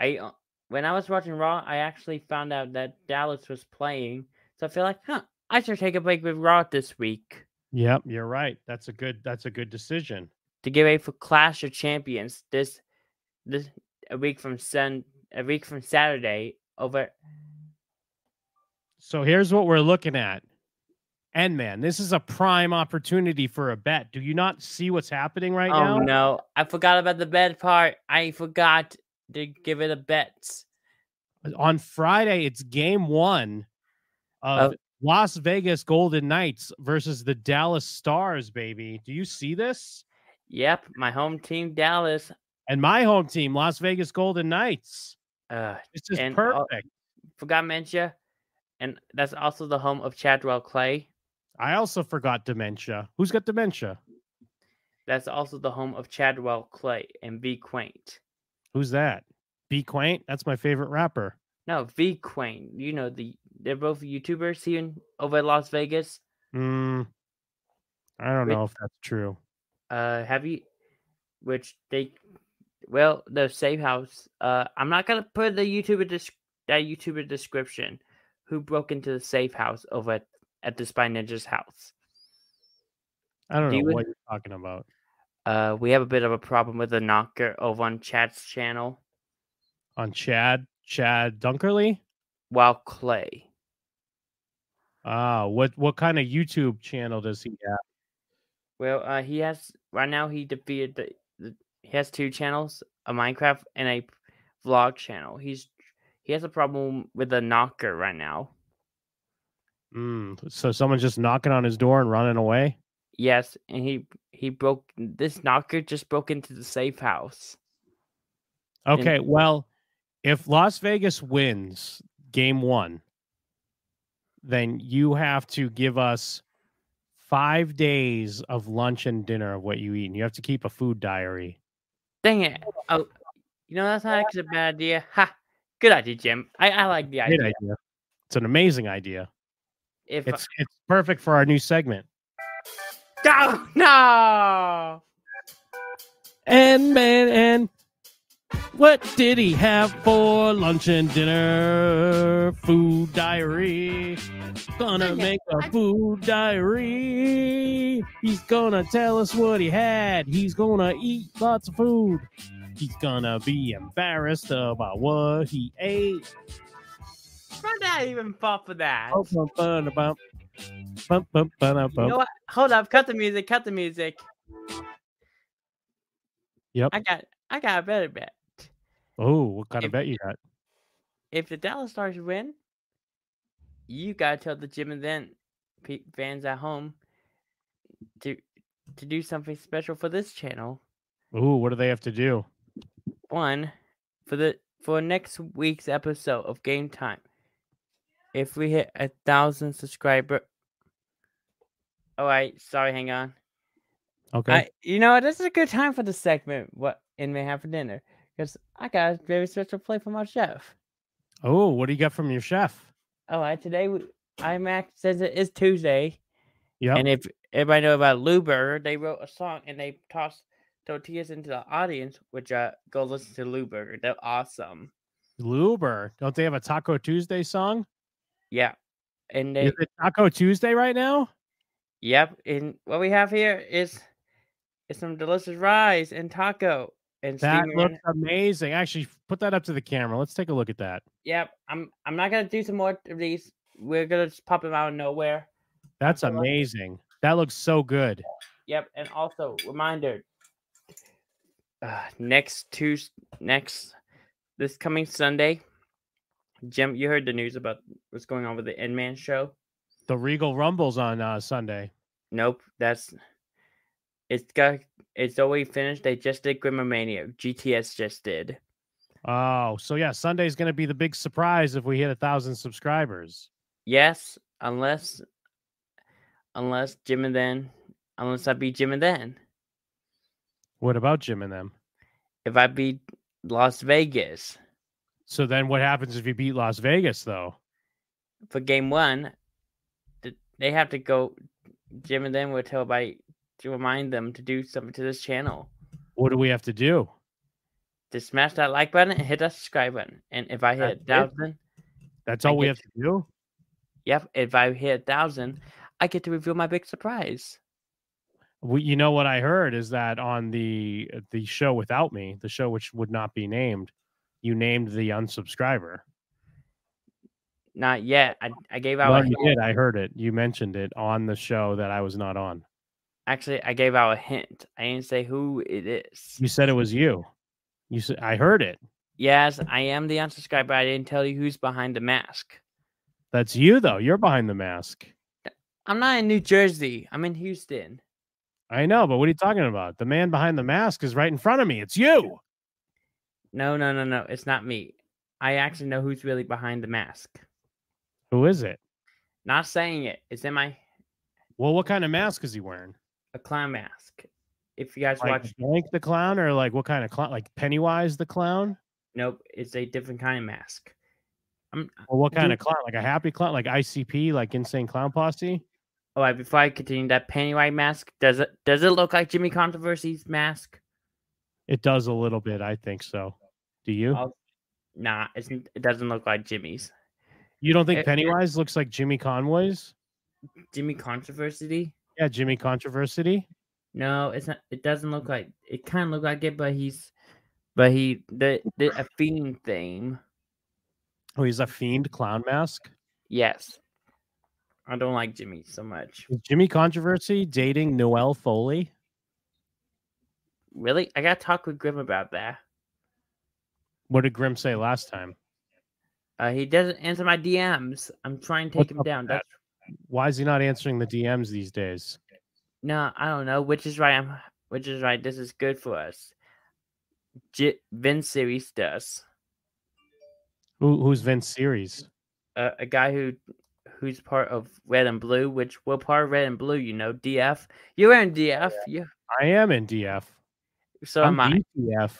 S1: I uh, when I was watching Raw, I actually found out that Dallas was playing, so I feel like, huh, I should take a break with Raw this week
S2: Yep, you're right. That's a good that's a good decision.
S1: to get ready for Clash of Champions this this a week from Sun a week from Saturday over.
S2: So here's what we're looking at. And man, this is a prime opportunity for a bet. Do you not see what's happening right
S1: oh
S2: now?
S1: Oh no, I forgot about the bet part. I forgot to give it a bet.
S2: On Friday, it's game one of
S1: Of-
S2: Las Vegas Golden Knights versus the Dallas Stars, baby. Do you see this?
S1: Yep, my home team Dallas.
S2: And my home team, Las Vegas Golden Knights.
S1: Uh,
S2: This is
S1: And all-
S2: perfect.
S1: forgot mention, and that's also the home of Chad Wild Clay.
S2: I also forgot dementia. Who's got dementia?
S1: That's also the home of Chad Wild Clay and Vy Qwaint.
S2: Who's that? Vy Qwaint. That's my favorite rapper.
S1: No, Vy Qwaint. You know the they're both YouTubers here in, over at Las Vegas.
S2: Mm, I don't
S1: Wait.
S2: know if that's true.
S1: Uh, have you? Which they, well, the safe house. Uh, I'm not gonna put the YouTuber dis- that YouTuber description. Who broke into the safe house over at, at the Spy Ninja's house?
S2: I don't
S1: Do
S2: know
S1: you-
S2: what you're talking about.
S1: Uh, we have a bit of a problem with the knocker over on Chad's channel.
S2: On Chad, Chad Dunkerley.
S1: While Clay,
S2: Ah, what what kind of YouTube channel does he have?
S1: Well, uh, he has right now. He defeated the, the. He has two channels: a Minecraft and a vlog channel. He's he has a problem with the knocker right now.
S2: Mm, so someone's just knocking on his door and running away.
S1: Yes, and he he broke this knocker just broke into the safe house. And-
S2: Okay, well, if Las Vegas wins game one, then you have to give us five days of lunch and dinner of what you eat. And you have to keep a food diary.
S1: Dang it! Oh, you know that's not actually a bad idea. Ha! Good idea, Jim. I, I like the idea.
S2: It's an amazing idea.
S1: If
S2: It's it's perfect for our new segment.
S1: no, no.
S2: And man, and what did he have for lunch and dinner? Food diary. Gonna make a food diary. He's gonna tell us what he had. He's gonna eat lots of food. He's gonna be embarrassed about what he ate.
S1: Did I even fall for that? You know what? Hold up. Cut the music. Cut the music.
S2: Yep.
S1: I got I got a better bet.
S2: Oh, what kind of bet you got?
S1: If the Dallas Stars win, you gotta tell the Jim and then fans at home to to do something special for this channel.
S2: Ooh, what do they have to do?
S1: One for the for next week's episode of Game Time. If we hit a thousand subscriber. All right, sorry, hang on.
S2: Okay.
S1: I, you know, this is a good time for the segment. What in may have for dinner? Because I got a very special play from our chef.
S2: oh, what do you got from your chef?
S1: All right, today we, I'm act since it is Tuesday,
S2: Yeah.
S1: and if everybody know about Lou Burger, they wrote a song and they tossed tortillas into the audience, which uh go listen to Lou Burger. They're awesome.
S2: Luber. Don't they have a Taco Tuesday song?
S1: Yeah, and they
S2: Is it Taco Tuesday right now?
S1: yep. And what we have here is is some delicious rice and taco and
S2: That
S1: steamer
S2: looks amazing. Actually, put that up to the camera. Let's take a look at that.
S1: Yep, I'm I'm not gonna do some more of these. We're gonna just pop them out of nowhere.
S2: That's
S1: I like it.
S2: amazing. That looks so good.
S1: Yep, and also reminder. Uh, next Tuesday, next this coming Sunday, Jim, you heard the news about what's going on with the Endman show?
S2: The Regal Rumbles on uh, Sunday.
S1: Nope, that's it's got it's already finished. They just did Grimmermania. GTS just did.
S2: Oh, so yeah, Sunday's going to be the big surprise if we hit a thousand subscribers.
S1: Yes, unless unless Jim and then unless I beat Jim and then.
S2: What about Jim and them?
S1: If I beat Las Vegas
S2: So then what happens if you beat Las Vegas though?
S1: for game one, they have to go. Jim and then will tell by to remind them to do something to this channel.
S2: What do we have to do?
S1: To smash that like button and hit that subscribe button. And if I hit a
S2: That's
S1: thousand,
S2: That's
S1: I
S2: all we
S1: get
S2: have to do?
S1: yep, if I hit a thousand, I get to reveal my big surprise.
S2: We, you know what I heard is that on the the show without me, the show which would not be named, you named the unsubscriber.
S1: Not yet. I, I gave out
S2: Well,
S1: a
S2: you
S1: hint.
S2: did. I heard it. You mentioned it on the show that I was not on.
S1: Actually, I gave out a hint. I didn't say who it is.
S2: You said it was you. You said I heard it.
S1: Yes, I am the unsubscriber. I didn't tell you who's behind the mask.
S2: That's you though. You're behind the mask.
S1: I'm not in New Jersey. I'm in Houston.
S2: I know, but what are you talking about? The man behind the mask is right in front of me. It's you.
S1: No, no, no, no. It's not me. I mm. actually know who's really behind the mask.
S2: Who is it?
S1: Not saying it. It's in my
S2: Well, what kind of mask is he wearing?
S1: a clown mask. If you guys
S2: Like
S1: watch,
S2: Blank the clown, or like what kind of clown? Like Pennywise the clown?
S1: nope, it's a different kind of mask. I'm.
S2: Uh, or what kind
S1: Dude.
S2: of clown? Like a happy clown? Like ICP? Like Insane Clown Posse?
S1: All right, before I continue, that Pennywise mask does it does it look like Jimmy Controversy's mask?
S2: It does a little bit. I think so. Do you?
S1: Oh, Nah, it's, it doesn't look like Jimmy's.
S2: You don't think
S1: it- it-
S2: Pennywise looks like Jimmy Conway's?
S1: Jimmy Controversy?
S2: Yeah, Jimmy Controversy.
S1: No, it's not. It doesn't look like. It kind of look like it, but he's, but he the the a fiend theme.
S2: Oh, he's a fiend clown mask.
S1: Yes, I don't like Jimmy so much.
S2: Is Jimmy Controversy dating Noelle Foley?
S1: Really, I gotta talk with Grim about that.
S2: What did Grim say last time?
S1: Uh, he doesn't answer my DMs. I'm trying to
S2: What's
S1: take him down.
S2: that?
S1: That's
S2: Why is he not answering the DMs these days?
S1: no, I don't know. Which is right. I'm. Which is right. This is good for us. J- Vince series does.
S2: Who, who's Vince Series?
S1: uh, a guy who who's part of Red and Blue, which we're part of Red and Blue, you know, DF. You're in DF, you
S2: I am in DF.
S1: So
S2: I'm
S1: am I.
S2: DTF.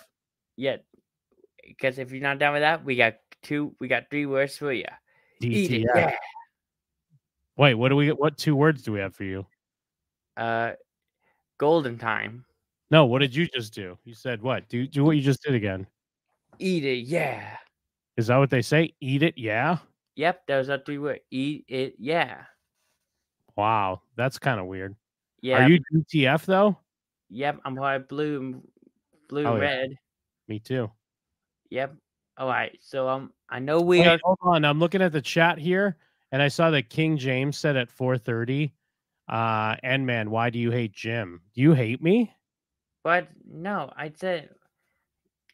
S1: Yeah, because if you're not down with that, we got two, we got three words for you.
S2: DTF.
S1: yeah.
S2: Wait, what do we? What two words do we have for you?
S1: Uh, golden time.
S2: No, what did you just do? You said what? Do do what you just did again.
S1: Eat it, yeah.
S2: Is that what they say? Eat it, yeah.
S1: Yep, those are three words. Eat it, yeah.
S2: Wow, that's kind of weird.
S1: Yeah.
S2: Are you DTF though?
S1: Yep, I'm part blue and blue
S2: Oh,
S1: and
S2: yeah.
S1: red.
S2: Me too.
S1: Yep. All right. So um, I know we
S2: Wait,
S1: are.
S2: hold on. I'm looking at the chat here, and I saw that King James said at 4:30, uh, "And man, why do you hate Jim? Do you hate me?
S1: But no, I said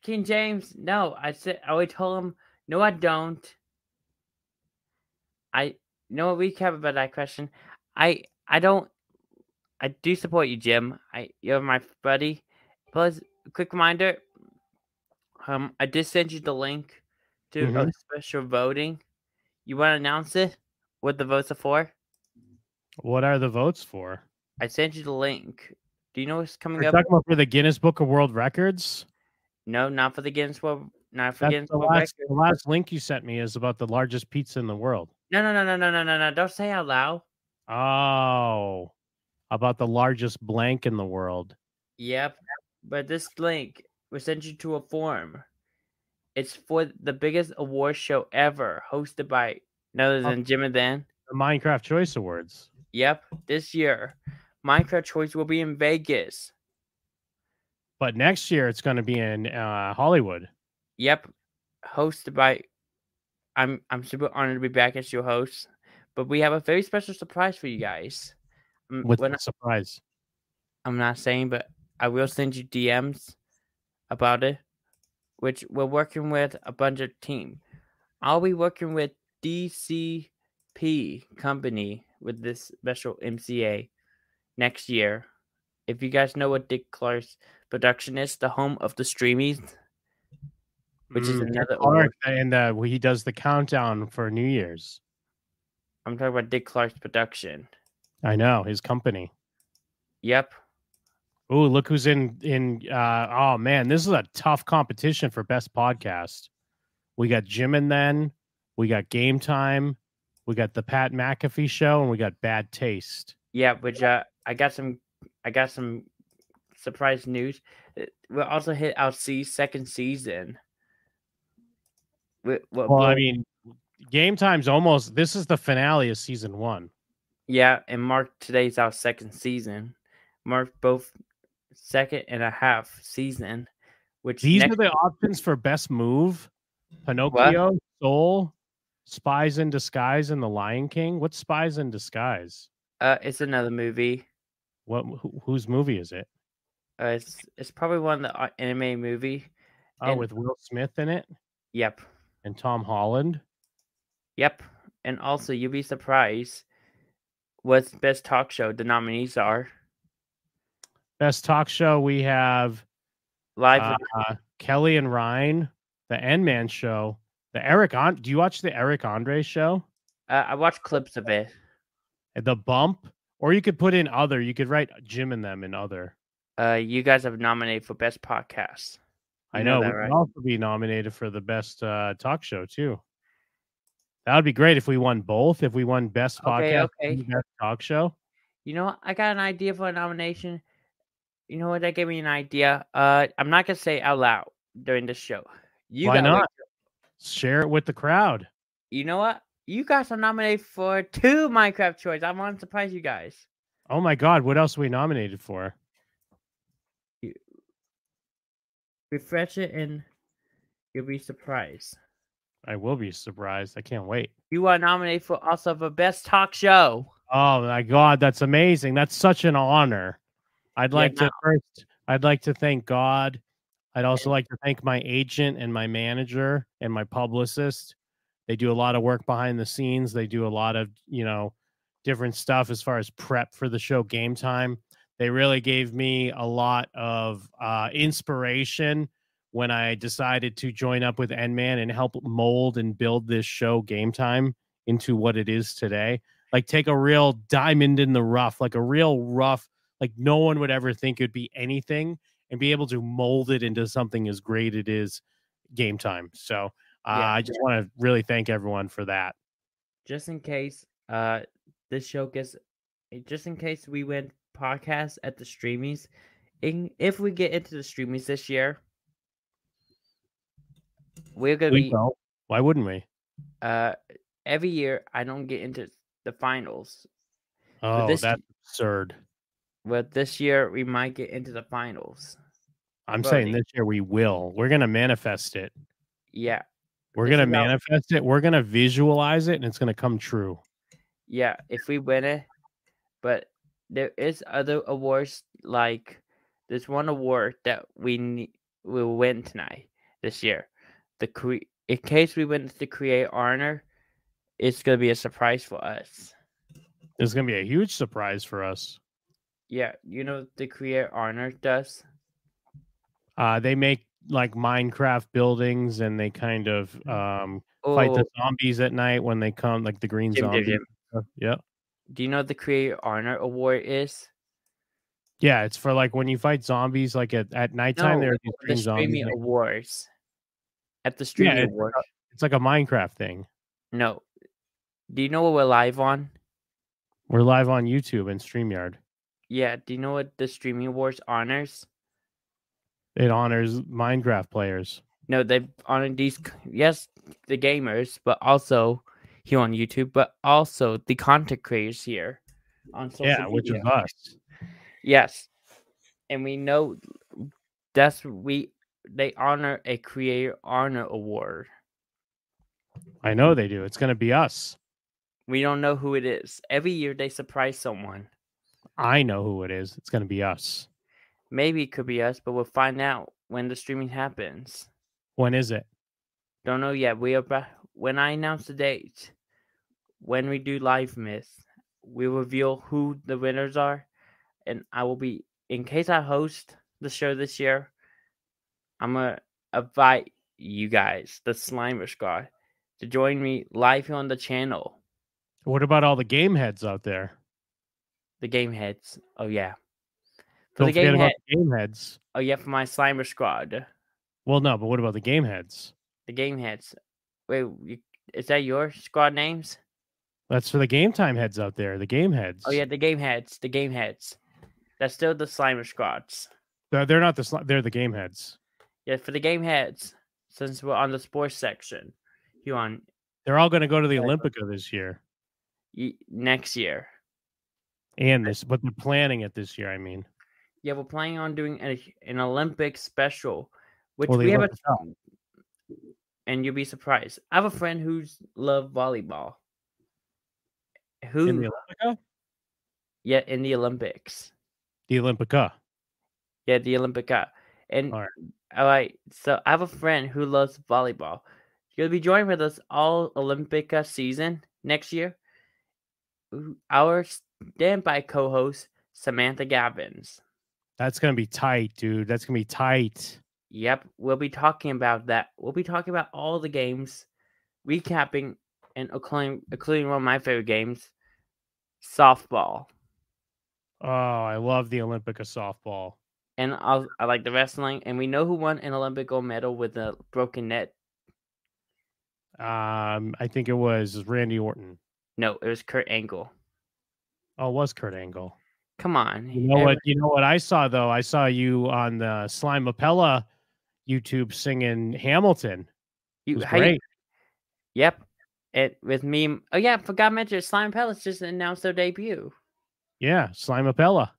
S1: King James. No, I said I always told him. No, I don't. I what recap about that question. I I don't. I do support you, Jim. I you're my buddy. Plus, quick reminder. Um, I did send you the link to a
S2: Mhm.
S1: special voting. You want to announce it? What the votes are for?
S2: What are the votes for?
S1: I sent you the link. Do you know what's coming
S2: We're
S1: up?
S2: talking about for the Guinness Book of World Records.
S1: No, not for the Guinness World. Not for
S2: That's
S1: Guinness
S2: the
S1: World
S2: last,
S1: Records.
S2: the last link you sent me is about the largest pizza in the world.
S1: No, no, no, no, no, no, no, no. Don't say out loud.
S2: Oh, about the largest blank in the world.
S1: Yep. But this link will send you to a form. It's for the biggest award show ever, hosted by none other than Jim and Dan.
S2: The Minecraft Choice Awards.
S1: Yep. This year, Minecraft Choice will be in Vegas.
S2: But next year it's going to be in uh, Hollywood
S1: Yep. Hosted by I'm I'm super honored to be back as your host. But we have a very special surprise for you guys.
S2: A
S1: not-
S2: surprise.
S1: I'm not saying, but I will send you DMs about it, which we're working with a bunch of team. I'll be working with DCP Company with this special MCA next year. If you guys know what Dick Clark's production is, the home of the streamies, which is
S2: Mm, Dick
S1: another
S2: Clark, and uh, he does the countdown for New Year's.
S1: I'm talking about Dick Clark's production.
S2: I know his company.
S1: Yep.
S2: Oh, look who's in in. uh Oh man, this is a tough competition for best podcast. We got Jim and then we got Game Time, we got the Pat McAfee Show, and we got Bad Taste.
S1: Yeah, which uh, I got some, I got some surprise news. Uh, We'll also hit our C second season. We, well,
S2: Well, I mean, Game Time's almost. This is the finale of season one.
S1: Yeah, and Mark today's our second season. Mark both second and a half season. Which
S2: These
S1: next,
S2: are the options for best move: Pinocchio, Soul, Spies in Disguise, and The Lion King. What's Spies in Disguise?
S1: uh, it's another movie.
S2: What? Who, whose movie is it?
S1: Uh, it's it's probably one of the uh, anime movie.
S2: Oh,
S1: And-
S2: with Will Smith in it
S1: Yep,
S2: and Tom Holland.
S1: yep. And also, you'll be surprised what best talk show the nominees are.
S2: Best talk show we have
S1: Live
S2: uh, Kelly and Ryan, the N Man show, the Eric on. Do you watch the Eric Andre show?
S1: Uh, I watched clips of it.
S2: The Bump, or you could put in other. You could write Jim and them in other.
S1: Uh, you guys have nominated for best podcast.
S2: I know,
S1: that,
S2: we
S1: right?
S2: also be nominated for the best uh, talk show too. That would be great if we won both. If we won best
S1: Okay,
S2: podcast, and
S1: okay.
S2: best talk show.
S1: You know, what? I got an idea for a nomination. You know what? That gave me an idea. Uh, I'm not gonna say it out loud during this show. You
S2: Why not? Share it with the crowd.
S1: You know what? You guys are nominated for two Minecraft choice. I want to surprise you guys.
S2: Oh my God, what else are we nominated for?
S1: Refresh it and you'll be surprised.
S2: I will be surprised. I can't wait.
S1: You are nominated for also for best talk show.
S2: Oh my God, that's amazing. That's such an honor. I'd
S1: Yeah,
S2: like
S1: no.
S2: to first, I'd like to thank God. I'd also like to thank my agent and my manager and my publicist. They do a lot of work behind the scenes. They do a lot of, you know, different stuff as far as prep for the show game time. They really gave me a lot of uh, inspiration when I decided to join up with N-Man and help mold and build this show game time into what it is today. Like take a real diamond in the rough, like a real rough, like no one would ever think it'd be anything and be able to mold it into something as great it is game time. So uh,
S1: Yeah.
S2: I just want to really thank everyone for that.
S1: Just in case uh this show gets eh, just in case we win podcast at the streamies. In, if we get into the streamies this year, we're gonna
S2: We
S1: be
S2: will. Why wouldn't we?
S1: uh every year I don't get into the finals.
S2: Oh,
S1: this-
S2: that's absurd.
S1: But this year we might get into the finals.
S2: I'm
S1: Well,
S2: saying this year we will. We're gonna manifest it.
S1: Yeah,
S2: We're gonna manifest it. We're gonna visualize it, and it's gonna come true.
S1: yeah, if we win it. But there is other awards like there's one award that we ne- will win tonight this year. The cre- in case we win the create honor, it's gonna be a surprise for us.
S2: It's gonna be a huge surprise for us.
S1: Yeah, you know what the create honor does.
S2: Uh, they make like Minecraft buildings, and they kind of um, fight
S1: Oh,
S2: the zombies at night when they come, like the green
S1: Jim,
S2: zombies.
S1: Jim.
S2: Yeah,
S1: do you know what the create honor award is?
S2: yeah. It's for like when you fight zombies, like at, at nighttime. there are these
S1: the
S2: green zombies.
S1: streaming
S2: like-
S1: awards. At the streaming
S2: it's
S1: award.
S2: It's like a Minecraft thing.
S1: No. Do you know what we're live on?
S2: We're live on YouTube and Streamyard.
S1: Yeah. Do you know what the streaming awards honors?
S2: It honors Minecraft players.
S1: No, they honor these. Yes, the gamers, but also here on YouTube, but also the content creators here on social
S2: yeah, which
S1: media.
S2: is us.
S1: Yes, and we know that's we they honor a creator honor award.
S2: I know they do. It's gonna be us.
S1: We don't know who it is. Every year they surprise someone.
S2: I know who it is. It's gonna be us.
S1: Maybe it could be us, but we'll find out when the streaming happens.
S2: When is it?
S1: Don't know yet. We are ba- uh, when I announce the date, when we do live myth, we reveal who the winners are, and I will be in case I host the show this year. I'm gonna invite you guys, the Slimer Squad, to join me live here on the channel.
S2: What about all the game heads out there?
S1: The game heads. Oh yeah. For
S2: Don't
S1: the
S2: forget
S1: game
S2: about the game heads.
S1: Oh yeah, for my Slimer Squad.
S2: Well, no, but what about the game heads?
S1: The game heads. Wait, you, is that your squad names?
S2: That's for the game time heads out there. The game heads.
S1: Oh yeah, the game heads. The game heads. That's still the Slimer Squads.
S2: they're, they're not the sli- they're the game heads.
S1: Yeah, for the game heads. Since we're on the sports section, you on
S2: They're all going to go to the. Olympica this year
S1: next year.
S2: and this, but they're planning it this year. I mean,
S1: Yeah, we're planning on doing a, an Olympic special, which
S2: Well,
S1: we have a, and you'll be surprised. I have a friend who's love volleyball. Who
S2: in the Olympica,
S1: yeah in the Olympics.
S2: the Olympica.
S1: Yeah, the Olympic Cup. And. All right, so I have a friend who loves volleyball. She'll be joining with us all Olympica season next year. Our standby co-host Samantha Gavins.
S2: That's going to be tight, dude. That's going to be tight.
S1: Yep, we'll be talking about that. We'll be talking about all the games, recapping and including, including one of my favorite games, softball.
S2: Oh, I love the Olympica softball.
S1: And I'll, I like the wrestling. And we know who won an Olympic gold medal with the broken net.
S2: Um, I think it was Randy Orton.
S1: No, it was Kurt Angle.
S2: Oh, it was Kurt Angle.
S1: Come on.
S2: You know
S1: every-
S2: what? You know what I saw though. I saw you on the Slime Appella YouTube singing Hamilton. It
S1: You,
S2: was
S1: how you-
S2: great.
S1: Yep. It with me. Oh yeah, forgot to mention Slime Appella just announced their debut.
S2: Yeah, Slime Appella.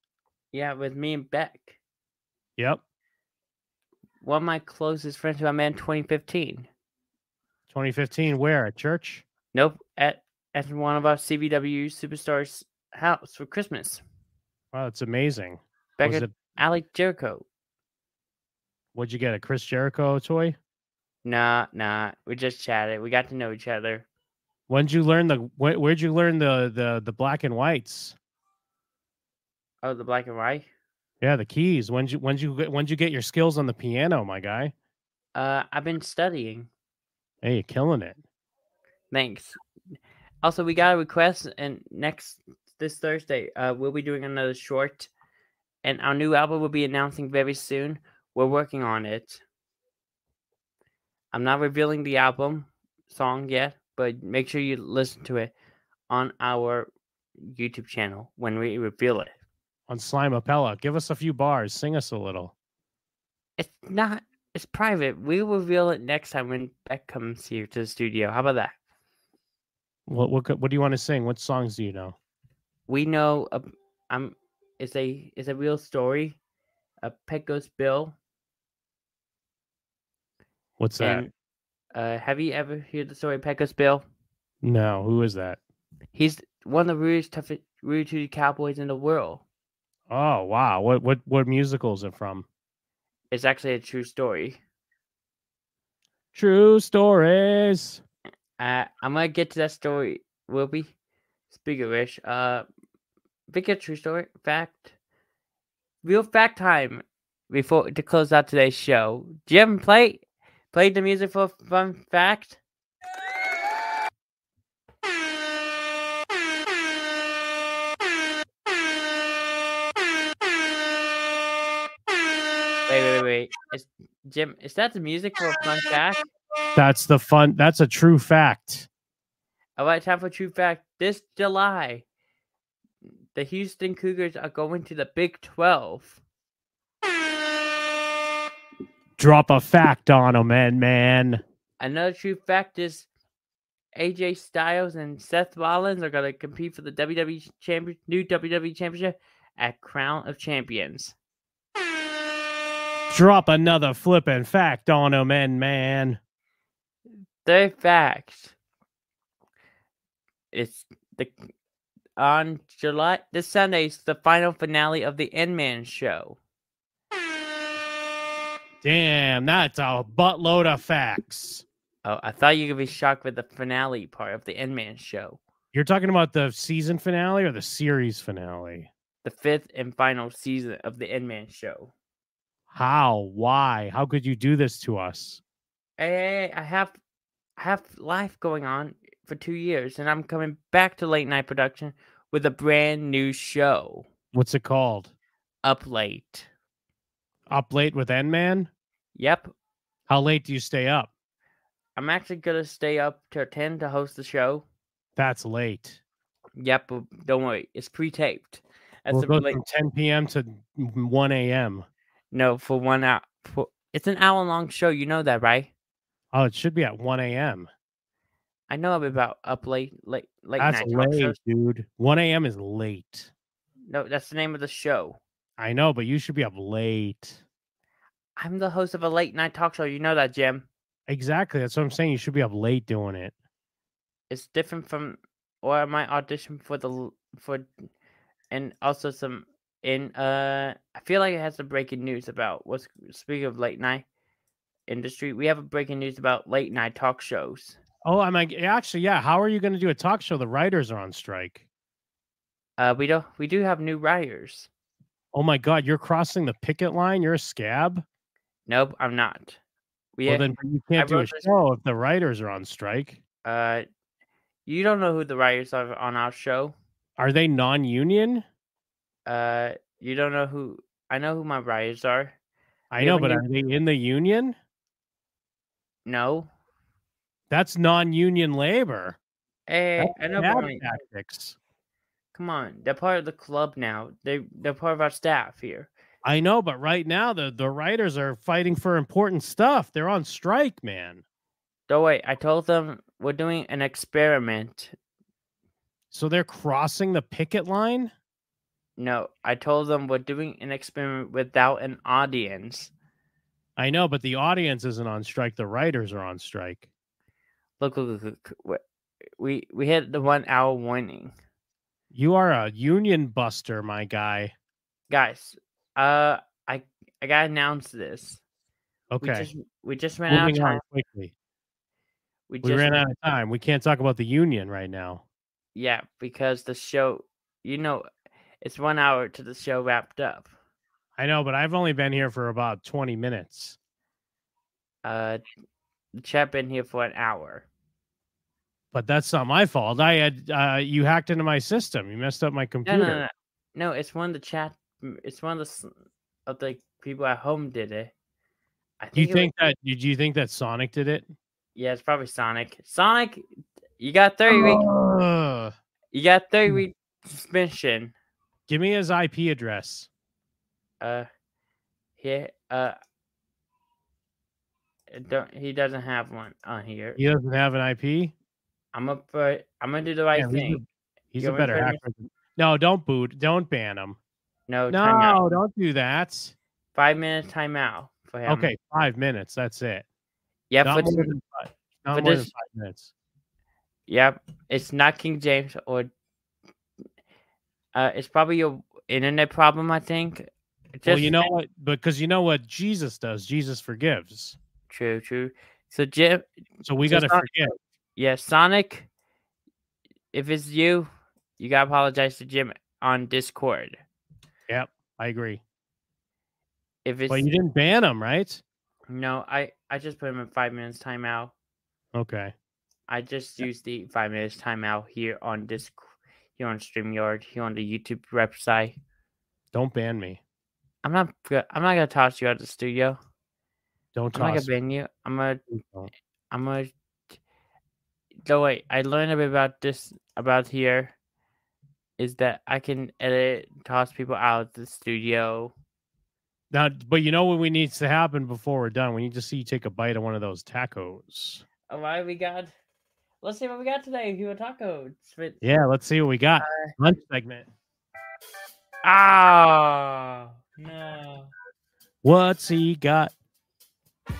S1: Yeah, with me and Beck.
S2: Yep,
S1: One of my closest friends who I met in 2015.
S2: 2015. Where at church?
S1: Nope, at at one of our CVW superstars' house for Christmas.
S2: Wow, that's amazing.
S1: Beck
S2: Was
S1: at
S2: it?
S1: Ali Jericho.
S2: What'd you get? A Chris Jericho toy?
S1: Nah, nah. We just chatted. We got to know each other.
S2: When'd you learn the? Where, where'd you learn the the the black and whites?
S1: Oh, the black and white.
S2: Yeah, the keys. When'd you when'd you get when'd you get your skills on the piano, my guy?
S1: Uh, I've been studying.
S2: Hey, you're killing it.
S1: Thanks. Also, we got a request, and next this Thursday, uh, we'll be doing another short, and our new album will be announcing very soon. We're working on it. I'm not revealing the album song yet, but make sure you listen to it on our YouTube channel when we reveal it.
S2: On Slime Appella, give us a few bars. Sing us a little.
S1: It's not. It's private. We will reveal it next time when Beck comes here to the studio. How about that?
S2: What what what do you want to sing? What songs do you know?
S1: we know a, I'm it's a it's a real story. A Pecos Bill.
S2: What's that?
S1: And uh, have you ever heard the story of Pecos Bill?
S2: No, who is that?
S1: He's one of the rudest, toughest, rude to cowboys in the world.
S2: Oh wow, what what what musical is it from?
S1: It's actually a true story.
S2: True stories.
S1: Uh, I'm gonna get to that story. Will be speak of which, uh, big a true story fact, real fact time. Before to close out today's show, Jim play played the music for fun fact. Wait. Is, Jim, is that the music for a fun fact?
S2: That's the fun. That's a true fact.
S1: All right, time for true fact. This July, the Houston Cougars are going to the Big 12.
S2: Drop a fact on them, man, man.
S1: Another true fact is AJ Styles and Seth Rollins are going to compete for the WWE champion, new WWE Championship at Crown of Champions.
S2: Drop another flippin' fact on them, man, man.
S1: Third fact. It's the on July this Sunday is the final finale of the N Man show.
S2: Damn, that's a buttload of facts.
S1: Oh, I thought you could be shocked with the finale part of the N Man show,
S2: You're talking about the season finale or the series finale?
S1: the fifth and final season of the N Man show.
S2: How? Why? How could you do this to us?
S1: Hey, I have, I have life going on for two years, and I'm coming back to late night production with a brand new show.
S2: What's it called?
S1: Up late.
S2: Up late with N Man?
S1: Yep,
S2: How late do you stay up?
S1: I'm actually gonna stay up till ten to host the show.
S2: That's late.
S1: Yep, don't worry, it's pre-taped. That's
S2: We'll go
S1: late-
S2: from 10 p.m. to 1 a.m.
S1: no for one hour. For, it's an hour-long show. You know that, right?
S2: Oh, it should be at 1 a.m.
S1: I know I'm about up late, late, late
S2: That's
S1: night talk
S2: late, dude. 1 a.m. is late.
S1: No, that's the name of the show.
S2: I know, but you should be up late.
S1: I'm the host of a late night talk show. You know that, Jim.
S2: Exactly. That's what I'm saying. You should be up late doing it.
S1: It's different from or my audition for the for, and also some in uh. I feel like it has some breaking news about what's speaking of late night industry. We have a breaking news about late night talk shows.
S2: Oh, I'm like, actually, yeah. How are you going to do a talk show? The writers are on strike.
S1: Uh, we don't. we do have new writers.
S2: Oh my God, you're crossing the picket line. You're a scab.
S1: Nope, I'm not. We
S2: Well, then you can't do a
S1: this-
S2: show if the writers are on strike.
S1: uh, you don't know who the writers are on our show.
S2: Are they non-union?
S1: Uh, you don't know who. I know who my writers are.
S2: I know, but are they in the union?
S1: No.
S2: That's non-union labor.
S1: Hey,
S2: That's
S1: I know. but
S2: tactics.
S1: Come on, they're part of the club now. They they're part of our staff here.
S2: I know, but right now the the writers are fighting for important stuff. They're on strike, man.
S1: Don't wait. I told them we're doing an experiment.
S2: So they're crossing the picket line.
S1: No, I told them we're doing an experiment without an audience.
S2: I know, but the audience isn't on strike. The writers are on strike.
S1: Look, look, look, look. we- We we hit the one hour warning,
S2: You are a union buster, my guy.
S1: guys. Uh, I I gotta announce this. We
S2: Okay.
S1: just we just ran out of time.
S2: quickly.
S1: We
S2: We
S1: just
S2: ran out of time. We can't talk about the union right now.
S1: yeah because the show, you know, it's one hour to the show wrapped up.
S2: I know, but I've only been here for about 20 minutes.
S1: Uh, the chat been here for an hour.
S2: But that's not my fault. I had uh, you hacked into my system. You messed up my computer.
S1: no, no, no. No, it's one of the chat. It's one of the of the people at home did it. I
S2: Do you
S1: it was-
S2: think that did you think that Sonic did it?
S1: Yeah, it's probably Sonic. Sonic, you got thirty week. You got thirty
S2: Hmm.
S1: week suspension.
S2: Give me his IP address.
S1: Uh, here. Uh, don't he doesn't have one on here.
S2: He doesn't have an IP.
S1: I'm gonna put. I'm gonna do the right
S2: he's a-
S1: thing.
S2: He's a
S1: me to
S2: better hacker. than- No, don't boot. Don't ban him.
S1: No.
S2: No, don't do that.
S1: Five minutes timeout for him.
S2: Okay, five minutes. That's it.
S1: Yeah,
S2: Not more than five. Not more than five minutes.
S1: Yep, it's not King James or uh it's probably your internet problem, I think.
S2: well, you know what? Because you know what Jesus does. Jesus forgives.
S1: True, true. So Jim
S2: So we
S1: So
S2: got to
S1: Son-
S2: forgive.
S1: yeah, Sonic, if it's you, you gotta apologize to Jim on Discord.
S2: Yep, I agree.
S1: If it's
S2: But you didn't ban him, right?
S1: no, I I just put him in five minutes timeout.
S2: Okay.
S1: I just used the five minutes timeout here on Disc here on StreamYard, here on the YouTube website.
S2: Don't ban me.
S1: I'm not I'm not gonna toss you out of the studio.
S2: Don't
S1: I'm not gonna ban you. I'm gonna.
S2: Don't.
S1: I'm gonna. No wait, I learned a bit about this about here. Is that I can edit, toss people out of the studio.
S2: Now, but you know what we needs to happen before we're done? We need to see you take a bite of one of those tacos.
S1: Oh, All right, we got. Let's see what we got today. Hua tacos.
S2: Yeah, let's see what we got.
S1: Uh,
S2: Lunch segment.
S1: Ah, no.
S2: What's he got?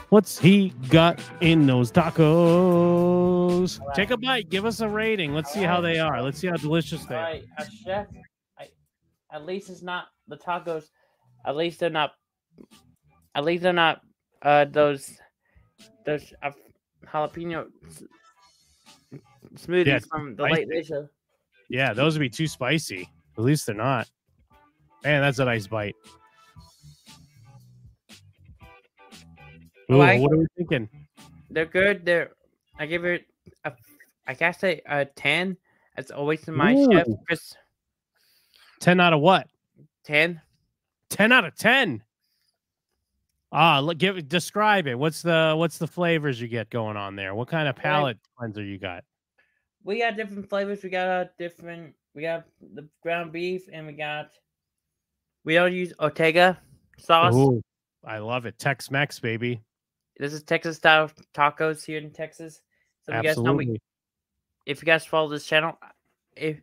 S2: What's he got in those tacos?
S1: All right.
S2: Take a bite. Give us a rating. Let's see how they are. Let's see how delicious
S1: All
S2: they are.
S1: right, a chef. I, at least it's not the tacos. At least they're not. At least they're not. Uh, those. Those. Uh, jalapeno smoothies
S2: Yeah,
S1: from the
S2: spicy.
S1: late show.
S2: Yeah, those would be too spicy. At least they're not. Man, that's a nice bite. Ooh,
S1: Like-
S2: what are we thinking?
S1: They're good. They're I give it a I guess a, a ten. That's always in my chef Chris
S2: 10 out of what?
S1: ten.
S2: 10 out of 10. Ah, look, give describe it. What's the what's the flavors you get going on there? What kind of palate cleanser you got?
S1: We got different flavors. We got a different. We got the ground beef, and we got. We don't use Ortega sauce.
S2: Ooh, I love it. Tex Mex, baby.
S1: This is Texas style tacos here in Texas. So if you guys know we,
S2: Absolutely.
S1: if you guys follow this channel, if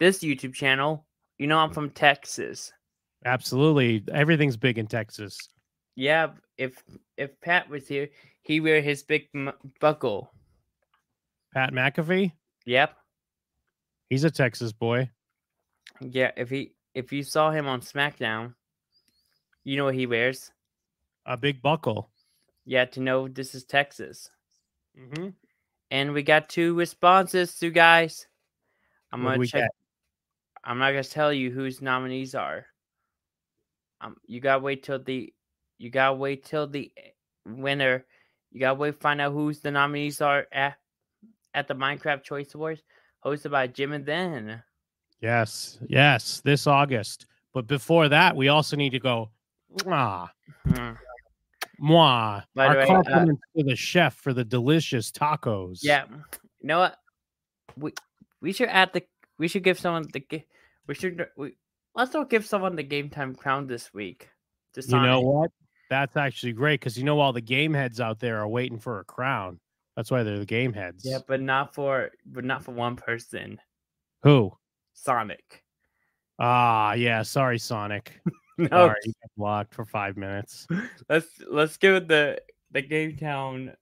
S1: this YouTube channel, you know I'm from Texas.
S2: Absolutely. Everything's big in Texas.
S1: Yeah, if if Pat was here, he wear his big m- buckle.
S2: Pat McAfee,
S1: Yep.
S2: he's a Texas boy.
S1: Yeah. If he if you saw him on SmackDown, you know what he wears.
S2: A big buckle.
S1: Yeah, to know this is Texas.
S2: Mm-hmm.
S1: And we got two responses, you guys. I'm
S2: What
S1: gonna check.
S2: get?
S1: I'm not gonna tell you whose nominees are. Um, you gotta wait till the, you gotta wait till the eh, winner. You gotta wait to find out who's the nominees are at, at the Minecraft Choice Awards, hosted by Jim and Then.
S2: Yes, yes, this August. But before that, we also need to go. Mwah,
S1: Hmm.
S2: mwah.
S1: By the
S2: Our
S1: way, uh,
S2: compliments to the chef for the delicious tacos.
S1: Yeah, you know what? We we should add the. We should give someone the. We should. We let's not give someone the game time crown this week.
S2: You know what? That's actually great because you know all the game heads out there are waiting for a crown. That's why they're the game heads.
S1: Yeah, but not for but not for one person.
S2: Who?
S1: Sonic.
S2: Ah, yeah. Sorry, Sonic.
S1: No,
S2: Sorry, blocked for five minutes.
S1: let's let's give the the Game Town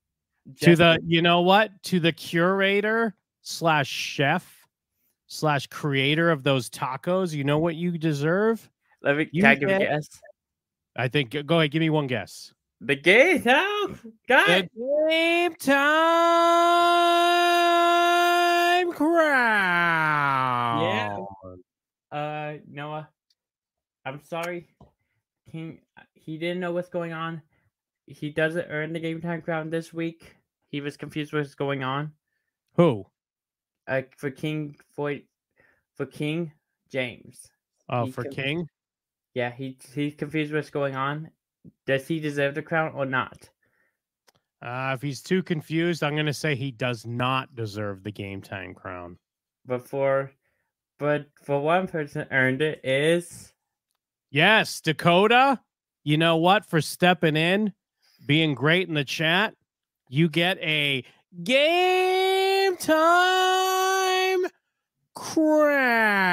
S2: to the, you know what? To the curator slash chef slash creator of those tacos. You know what you deserve?
S1: Let me
S2: you
S1: can I give a guess.
S2: I think. Go ahead. Give me one guess.
S1: The Game Town guy.
S2: The game time crown.
S1: Uh, Noah. I'm sorry. He he didn't know what's going on. He doesn't earn the Game Time crown this week. He was confused what's going on.
S2: Who?
S1: Uh, for King for for King James.
S2: Oh,
S1: He
S2: for King.
S1: Yeah, he he's confused what's going on. Does he deserve the crown or not?
S2: Uh, if he's too confused, I'm going to say he does not deserve the game time crown.
S1: But for but for one person earned it is
S2: Yes, Dakota. You know what? For stepping in, being great in the chat, you get a game time crown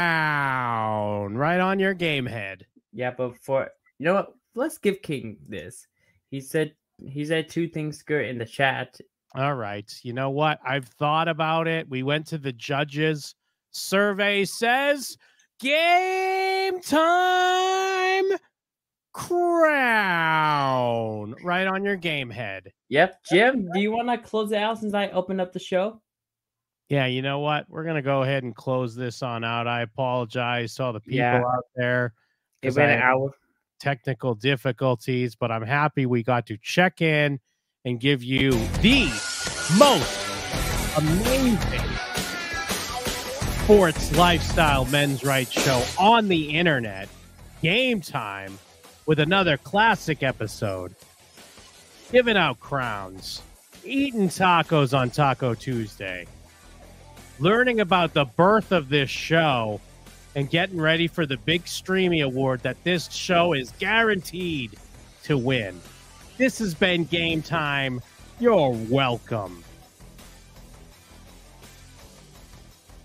S2: right on your game head.
S1: yeah, but for you know what? Let's give King this. He said he said two things good in the chat.
S2: All right. You know what? I've thought about it. We went to the judges. Survey says game time crown right on your game head.
S1: Yep, Jim, do you want to close it out since I opened up the show?
S2: Yeah, you know what? We're going to go ahead and close this on out. I apologize to all the people
S1: Yeah.
S2: out there.
S1: It
S2: 'cause
S1: been
S2: I
S1: an hour.
S2: Technical difficulties, but I'm happy we got to check in and give you the most amazing sports lifestyle men's rights show on the internet. Game time with another classic episode. Giving out crowns, eating tacos on Taco Tuesday, learning about the birth of this show, and getting ready for the big Streamy Award that this show is guaranteed to win. This has been Game Time. You're welcome.